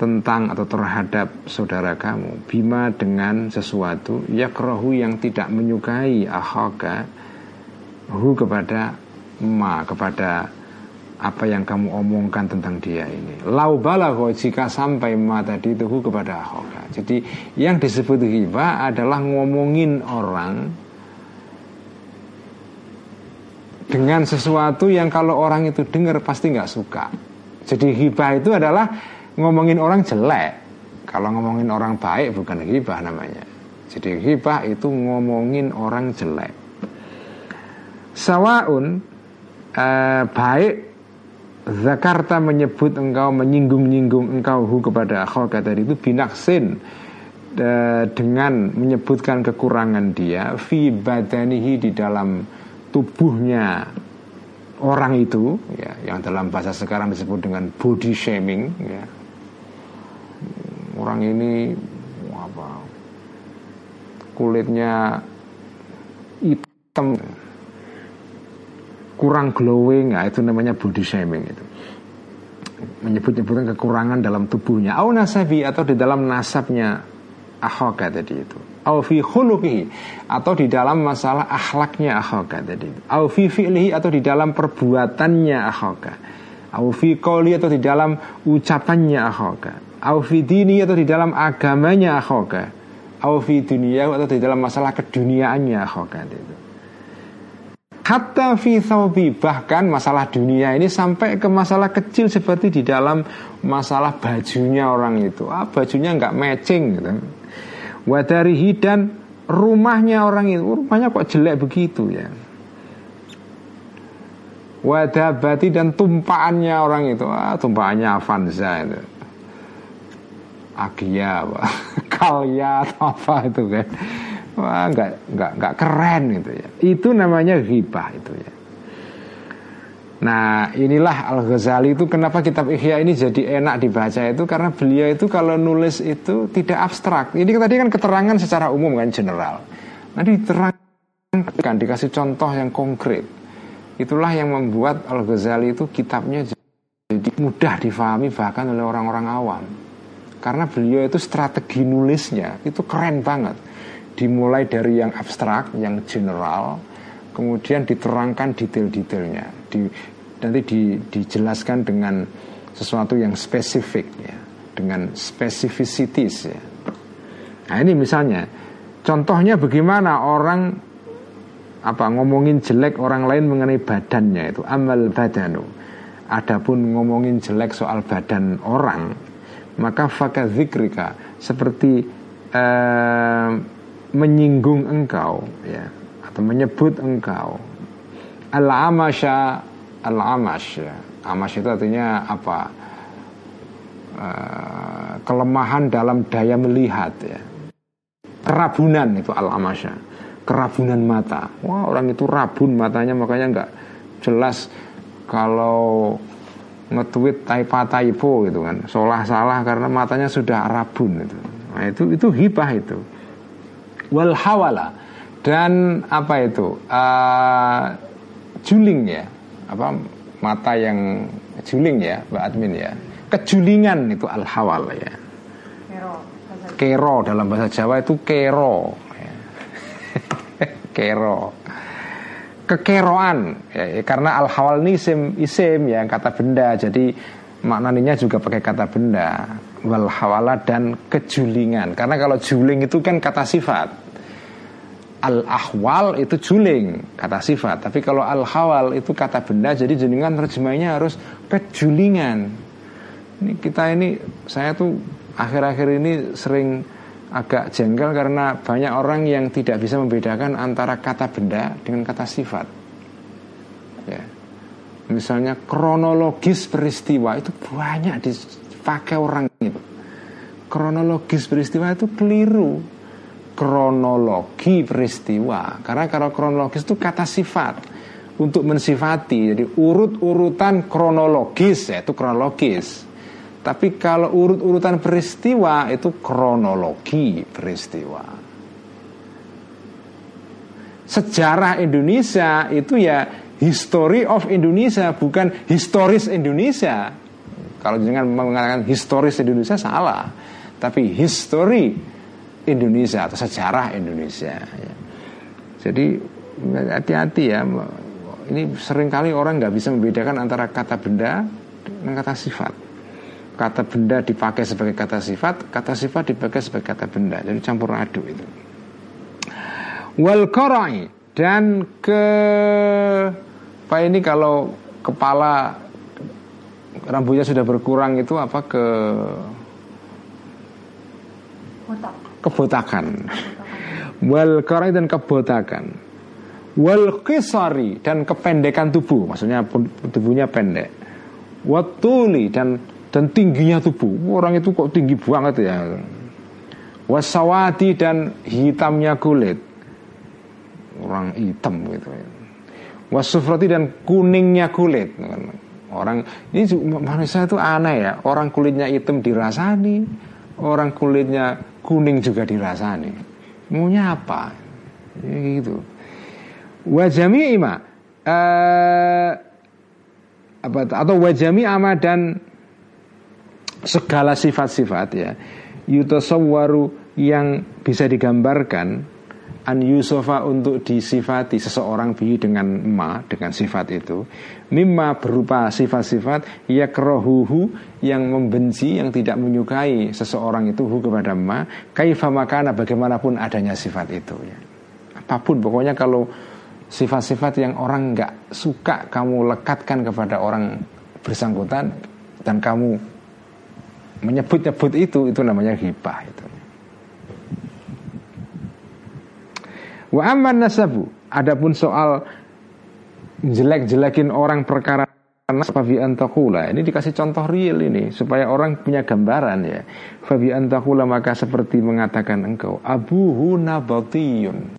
tentang atau terhadap saudara kamu. Bima dengan sesuatu yakrohu yang tidak menyukai ahaka hu kepada ma kepada apa yang kamu omongkan tentang dia ini. Lau balago jika sampai ma tadi itu hu kepada ahaka. Jadi yang disebut hiba adalah ngomongin orang dengan sesuatu yang kalau orang itu dengar pasti nggak suka. Jadi hibah itu adalah ngomongin orang jelek. Kalau ngomongin orang baik bukan hibah namanya. Jadi hibah itu ngomongin orang jelek. Sawaun eh, baik Zakarta menyebut engkau menyinggung-nyinggung engkau hu kepada akhoka tadi itu binaksin eh, dengan menyebutkan kekurangan dia fi badanihi di dalam tubuhnya orang itu ya yang dalam bahasa sekarang disebut dengan body shaming ya. Orang ini apa kulitnya hitam kurang glowing nah itu namanya body shaming itu. Menyebut-nyebutkan kekurangan dalam tubuhnya. Au atau di dalam nasabnya ahoka tadi itu au fi atau di dalam masalah akhlaknya ahoka tadi. Au fi fi'lihi atau di dalam perbuatannya ahoka au fi atau di dalam ucapannya ahoka au dini atau di dalam agamanya ahoka au dunia atau di dalam masalah keduniaannya ahoka itu Hatta fi thawbi Bahkan masalah dunia ini sampai ke masalah kecil seperti di dalam masalah bajunya orang itu. Ah, Bajunya nggak matching gitu Wadarihi dan rumahnya orang itu. Rumahnya kok jelek begitu ya? Wadabati dan tumpaannya orang itu. Ah, Tumpaannya Avanza itu. Agia apa Kalya atau apa itu kan? Wah nggak nggak nggak keren gitu ya. Itu namanya ghibah itu ya Nah inilah Al Ghazali itu kenapa kitab Ihya ini jadi enak dibaca itu karena beliau itu kalau nulis itu tidak abstrak. Ini tadi kan keterangan secara umum kan general. Nanti diterangkan dikasih contoh yang konkret. Itulah yang membuat Al Ghazali itu kitabnya jadi mudah difahami bahkan oleh orang-orang awam. Karena beliau itu strategi nulisnya itu keren banget dimulai dari yang abstrak, yang general, kemudian diterangkan detail-detailnya, di, nanti di, dijelaskan dengan sesuatu yang spesifik, ya, dengan specificities. Ya. Nah ini misalnya, contohnya bagaimana orang apa ngomongin jelek orang lain mengenai badannya itu amal badanu. Adapun ngomongin jelek soal badan orang, maka fakadzikrika seperti eh, menyinggung engkau ya atau menyebut engkau al-amasya al-amash. Amash itu artinya apa? Uh, kelemahan dalam daya melihat ya. Kerabunan itu al-amasya. Kerabunan mata. Wah, orang itu rabun matanya makanya nggak jelas kalau nge-tweet taipa taipo gitu kan. Salah salah karena matanya sudah rabun itu. Nah, itu itu hibah itu wal hawala dan apa itu? Uh, juling ya. Apa mata yang juling ya Mbak Admin ya. Kejulingan itu al hawal ya. Kero, kero dalam bahasa Jawa itu kero. Ya. kero. Kekeroan. Ya, karena al hawal ini isim isim ya kata benda. Jadi maknanya juga pakai kata benda. Wal hawala dan kejulingan. Karena kalau juling itu kan kata sifat al ahwal itu juling kata sifat. Tapi kalau al hawal itu kata benda jadi jenengan terjemahnya harus kejulingan. Ini kita ini saya tuh akhir-akhir ini sering agak jengkel karena banyak orang yang tidak bisa membedakan antara kata benda dengan kata sifat. Ya. Misalnya kronologis peristiwa itu banyak dipakai orang itu. Kronologis peristiwa itu keliru kronologi peristiwa. Karena kalau kronologis itu kata sifat. Untuk mensifati jadi urut-urutan kronologis ya itu kronologis. Tapi kalau urut-urutan peristiwa itu kronologi peristiwa. Sejarah Indonesia itu ya history of Indonesia bukan historis Indonesia. Kalau jangan mengatakan historis Indonesia salah, tapi history Indonesia atau sejarah Indonesia. Ya. Jadi hati-hati ya. Ini sering kali orang nggak bisa membedakan antara kata benda dengan kata sifat. Kata benda dipakai sebagai kata sifat, kata sifat dipakai sebagai kata benda. Jadi campur aduk itu. Wal dan ke Pak ini kalau kepala rambutnya sudah berkurang itu apa ke kebotakan. Wal karai dan kebotakan. Wal kisari dan kependekan tubuh. Maksudnya tubuhnya pendek. Watuli dan dan tingginya tubuh. Orang itu kok tinggi banget ya. Wasawati dan hitamnya kulit. Orang hitam gitu ya. Wasufrati dan kuningnya kulit. Orang ini manusia itu aneh ya. Orang kulitnya hitam dirasani orang kulitnya kuning juga dirasani. Maunya apa? Ya, gitu. Wa jami'i ma uh, apa atau wa jami'a ma dan segala sifat-sifat ya. Yutasawwaru yang bisa digambarkan an yusofa untuk disifati seseorang bi dengan ma dengan sifat itu. Mimma berupa sifat-sifat yakrohuhu yang membenci yang tidak menyukai seseorang itu hu kepada ma. Kaifa makana bagaimanapun adanya sifat itu ya. Apa pun pokoknya kalau sifat-sifat yang orang nggak suka kamu lekatkan kepada orang bersangkutan dan kamu menyebut-nyebut itu itu namanya hibah itu Wa amman nasabu. Adapun soal jelek-jelekin orang perkara Fabi antakula Ini dikasih contoh real ini Supaya orang punya gambaran ya. Fabi antakula maka seperti mengatakan engkau Abuhu nabatiyun.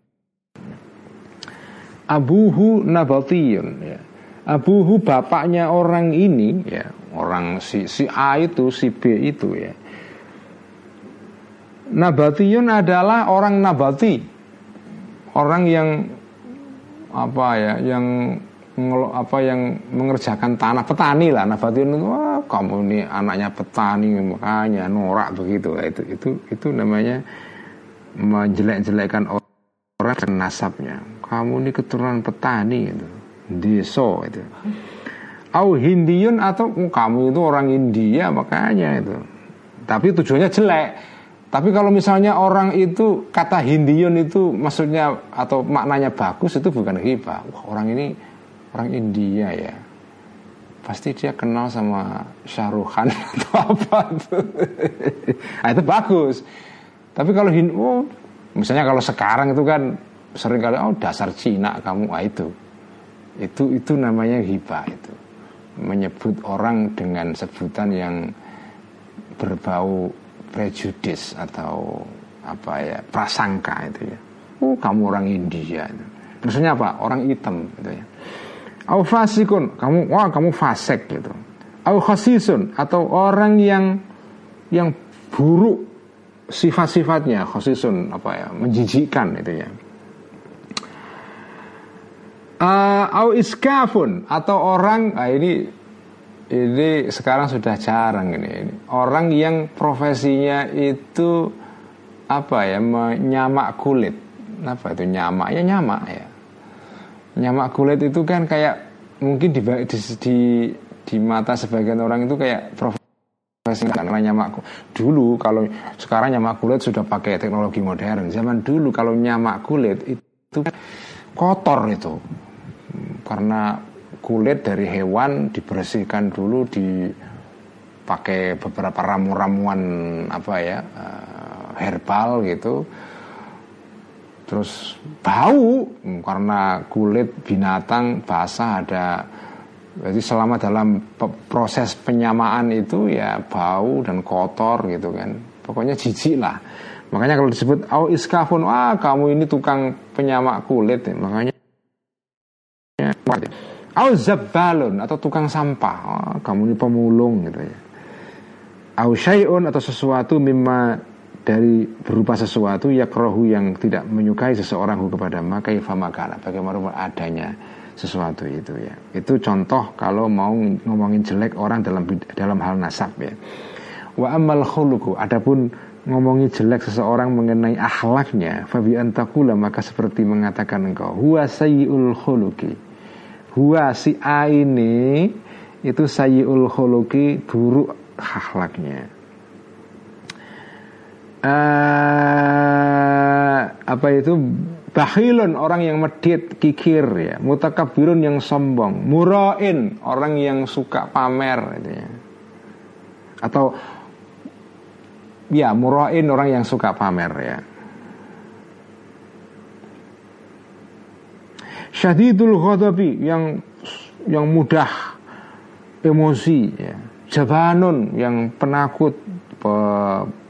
Abuhu nabatiyun ya. Abuhu bapaknya orang ini ya. Orang si, si A itu Si B itu ya. Nabatiyun adalah orang nabati orang yang apa ya yang apa yang mengerjakan tanah petani lah. Nabatin wah kamu ini anaknya petani makanya norak begitu. Itu itu itu namanya menjelek-jelekan orang dan nasabnya. Kamu ini keturunan petani itu deso itu au hindiyun atau oh, kamu itu orang India makanya itu tapi tujuannya jelek tapi kalau misalnya orang itu kata Hindiun itu maksudnya atau maknanya bagus itu bukan hibah. Wah, orang ini orang India ya. Pasti dia kenal sama Syahruhan atau apa itu. nah, itu bagus. Tapi kalau Hindu, oh, misalnya kalau sekarang itu kan sering kali oh dasar Cina kamu ah itu. Itu itu namanya hibah itu. Menyebut orang dengan sebutan yang berbau prejudis atau apa ya prasangka itu ya. Oh kamu orang India itu. Maksudnya apa? Orang hitam gitu ya. Au fasikun, kamu wah kamu fasek gitu. Au khasisun atau orang yang yang buruk sifat-sifatnya khasisun apa ya menjijikkan itu ya. Uh, iskafun atau orang nah ini ini sekarang sudah jarang ini. Orang yang profesinya itu apa ya menyamak kulit. Apa itu nyamak? Ya nyamak ya. Nyamak kulit itu kan kayak mungkin di di, di, di mata sebagian orang itu kayak profesi karena nyamak dulu kalau sekarang nyamak kulit sudah pakai teknologi modern. Zaman dulu kalau nyamak kulit itu kotor itu karena kulit dari hewan dibersihkan dulu dipakai beberapa ramu-ramuan apa ya uh, herbal gitu. Terus bau hmm, karena kulit binatang basah ada. Jadi selama dalam proses penyamaan itu ya bau dan kotor gitu kan. Pokoknya jijik lah. Makanya kalau disebut au iskafun wah kamu ini tukang penyamak kulit. Ya. makanya Au zabbalun atau tukang sampah. Oh, kamu ini pemulung gitu ya. Au atau sesuatu mimma dari berupa sesuatu ya krohu yang tidak menyukai seseorang kepada maka makana bagaimana adanya sesuatu itu ya itu contoh kalau mau ngomongin jelek orang dalam dalam hal nasab ya wa amal khuluku adapun ngomongin jelek seseorang mengenai akhlaknya fabi antakula maka seperti mengatakan engkau huwa khuluki Huwa si A ini itu sayyul khuluqi buruk akhlaknya. Uh, apa itu? Bahilun orang yang medit kikir ya. Mutakabirun yang sombong. Murain orang yang suka pamer gitu ya. Atau ya murain orang yang suka pamer ya syadidul ghadabi yang yang mudah emosi ya. Jabanun yang penakut pe,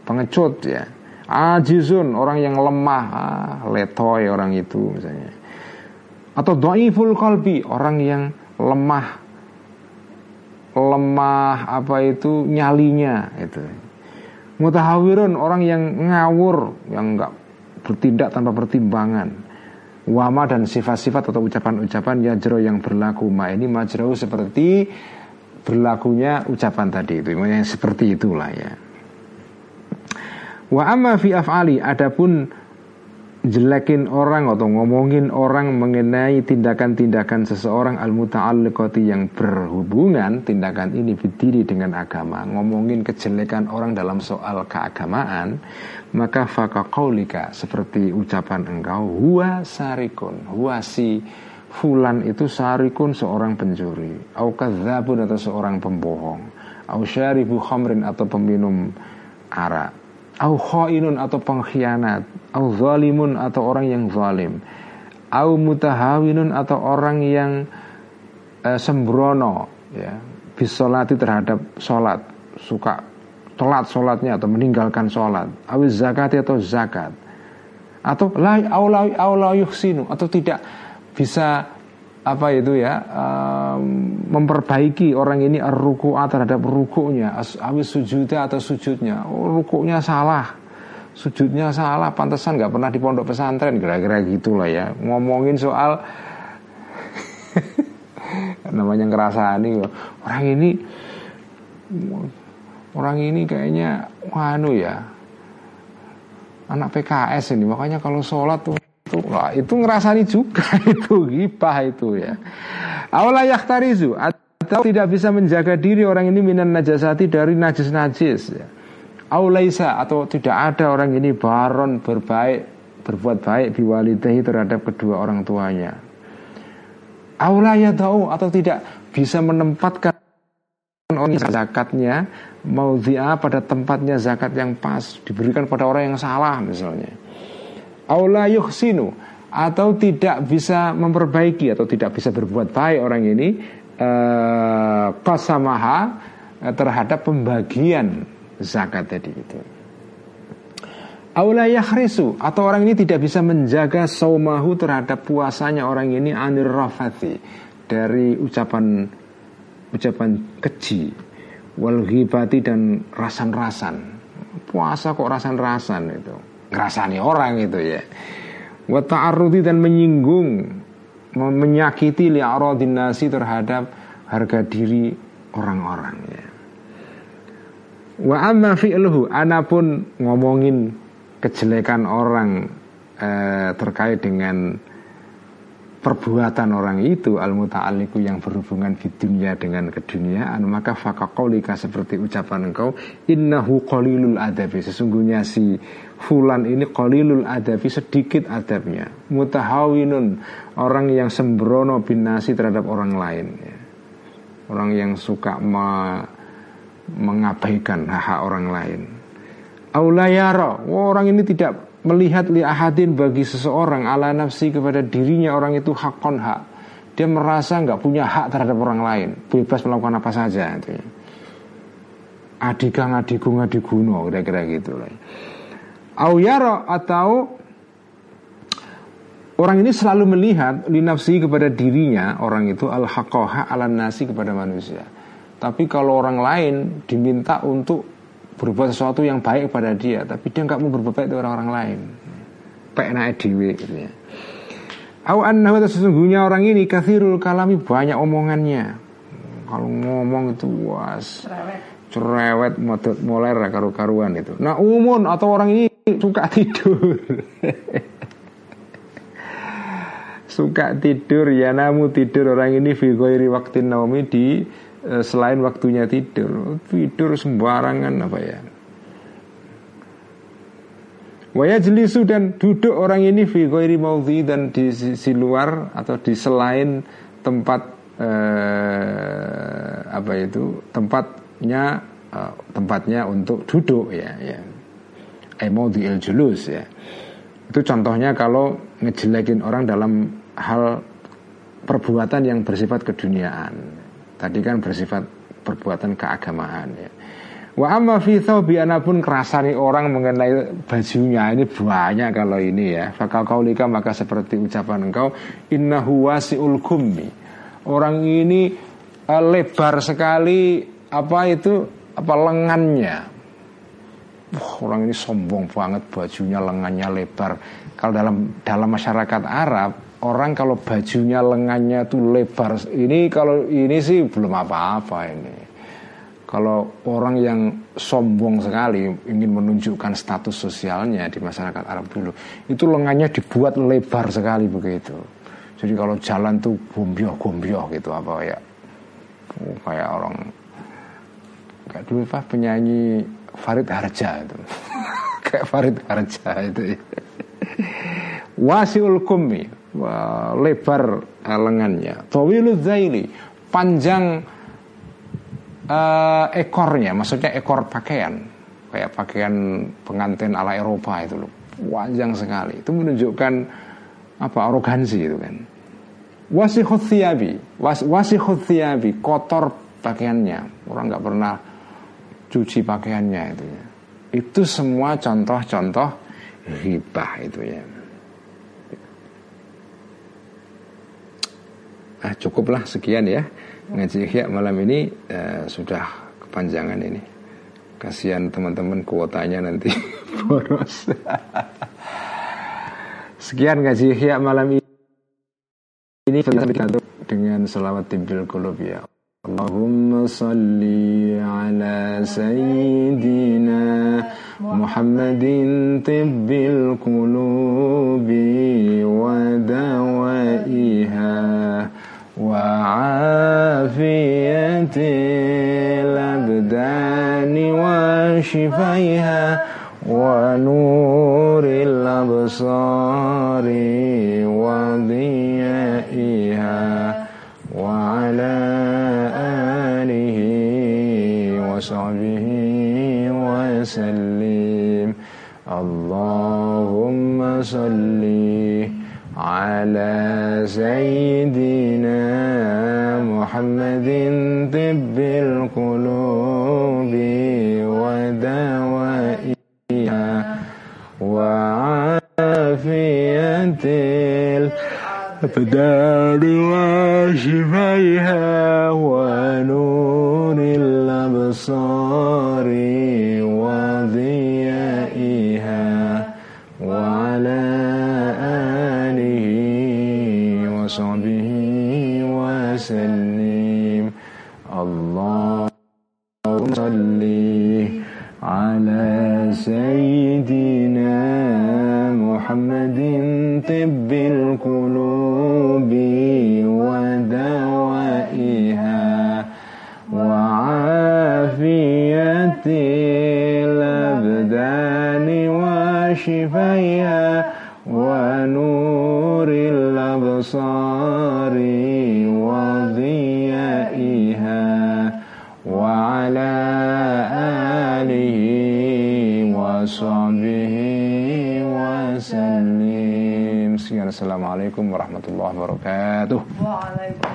pengecut ya. Ajizun orang yang lemah ah, letoy orang itu misalnya. Atau doiful kalbi orang yang lemah lemah apa itu nyalinya itu. Mutahawirun orang yang ngawur yang enggak bertindak tanpa pertimbangan Wama dan sifat-sifat atau ucapan-ucapan yajro yang berlaku ma ini majro seperti berlakunya ucapan tadi itu yang seperti itulah ya. Wa amma fi af'ali adapun jelekin orang atau ngomongin orang mengenai tindakan-tindakan seseorang al muta'alliqati yang berhubungan tindakan ini berdiri dengan agama. Ngomongin kejelekan orang dalam soal keagamaan maka faqaqaulika seperti ucapan engkau huwa sarikun huwa si fulan itu sarikun seorang pencuri. Au kadzabun atau seorang pembohong. Au syaribu khamrin atau peminum arak au khainun atau pengkhianat. Au zalimun atau orang yang zalim. Au mutahawinun atau orang yang uh, sembrono ya. Bisolati terhadap sholat suka telat sholatnya atau meninggalkan sholat awiz zakat atau zakat. Atau la aula yuhsinu. Atau tidak bisa apa itu ya um, memperbaiki orang ini ruku'ah terhadap rukuknya awis sujudnya atau sujudnya. Oh, rukuknya salah. Sujudnya salah pantesan nggak pernah di pondok pesantren kira-kira gitulah ya. Ngomongin soal namanya ngerasani orang ini orang ini kayaknya anu ya anak PKS ini. Makanya kalau sholat tuh itu lah itu ngerasani juga itu gibah itu ya awala yahtarizu atau tidak bisa menjaga diri orang ini minan najasati dari najis-najis ya Aulaisa atau tidak ada orang ini baron berbaik berbuat baik biwalidahi terhadap kedua orang tuanya. Aula ya tahu atau tidak bisa menempatkan orang zakatnya mau dia pada tempatnya zakat yang pas diberikan pada orang yang salah misalnya. Aula yuhsinu atau tidak bisa memperbaiki atau tidak bisa berbuat baik orang ini eh, kasamaha terhadap pembagian zakat tadi itu. Aula yakhrisu atau orang ini tidak bisa menjaga saumahu terhadap puasanya orang ini anir rafati dari ucapan ucapan keji wal ghibati dan rasan-rasan. Puasa kok rasan-rasan itu. Ngerasani orang itu ya. Wa ta'arrudi dan menyinggung menyakiti li'aradin nasi terhadap harga diri orang-orang ya. Wa amma fi'luhu Anapun ngomongin kejelekan orang eh, terkait dengan perbuatan orang itu al muta'alliqu yang berhubungan di dunia dengan keduniaan maka faqaqaulika seperti ucapan engkau innahu qalilul adabi. Sesungguhnya si fulan ini qalilul adabi sedikit adabnya. Mutahawinun orang yang sembrono binasi terhadap orang lain. Orang yang suka ma mengabaikan hak-hak orang lain. Aulayara, orang ini tidak melihat li ahadin bagi seseorang ala nafsi kepada dirinya orang itu hakon hak. Dia merasa nggak punya hak terhadap orang lain, bebas melakukan apa saja. Itu ya. Adika ngadiku ngadiguno, kira-kira gitu lah. Auyara atau Orang ini selalu melihat li nafsi kepada dirinya orang itu al hakoha ala nasi kepada manusia. Tapi kalau orang lain diminta untuk berbuat sesuatu yang baik kepada dia, tapi dia nggak mau berbuat baik kepada orang lain. Pekna edw gitu ya. Au annahu sesungguhnya orang ini kathirul kalami banyak omongannya. Kalau ngomong itu was cerewet modot moler karu-karuan itu. Nah umun atau orang ini suka tidur. suka tidur ya namu tidur orang ini fi waktu naumi di selain waktunya tidur tidur sembarangan apa ya? Waya jelisu dan duduk orang ini fi maudhi dan di sisi luar atau di selain tempat eh, apa itu tempatnya eh, tempatnya untuk duduk ya ya. Il julus ya. Itu contohnya kalau ngejelekin orang dalam hal perbuatan yang bersifat keduniaan Tadi kan bersifat perbuatan keagamaan ya. Wa amma fi thawbi anapun kerasani orang mengenai bajunya ini banyak kalau ini ya. Fakal kaulika maka seperti ucapan engkau innahu wasiul kummi. Orang ini uh, lebar sekali apa itu apa lengannya. wah orang ini sombong banget bajunya lengannya lebar. Kalau dalam dalam masyarakat Arab orang kalau bajunya lengannya tuh lebar ini kalau ini sih belum apa-apa ini. Kalau orang yang sombong sekali ingin menunjukkan status sosialnya di masyarakat Arab dulu, itu lengannya dibuat lebar sekali begitu. Jadi kalau jalan tuh gombyoh-gombyoh gitu apa ya, kayak orang kayak dulu pak penyanyi Farid Harja itu, kayak Farid Harja itu. Wasiul kumi, lebar lengannya. Tawilul zaili, panjang uh, ekornya, maksudnya ekor pakaian, kayak pakaian pengantin ala Eropa itu loh, panjang sekali. Itu menunjukkan apa arogansi itu kan. Wasihut thiyabi, was, wasihut thiyabi, kotor pakaiannya, orang nggak pernah cuci pakaiannya itu ya. Itu semua contoh-contoh hibah itu ya. Nah, cukuplah sekian ya ngaji ihya malam ini uh, sudah kepanjangan ini. Kasihan teman-teman kuotanya nanti boros. Sekian ngaji ihya malam ini. Ini dengan selawat timbil kulub ya. Allahumma salli ala sayyidina Muhammadin tibbil qulubi wa dawaiha وعافية الأبدان وشفيها ونور الأبصار وضيائها وعلى آله وصحبه وسلم. اللهم صلِّ على سيدنا محمد طب القلوب ودوائها وعافية الأبدان وشفيها الأبصار وصحبه وسلم السلام عليكم ورحمة الله وبركاته وعليكم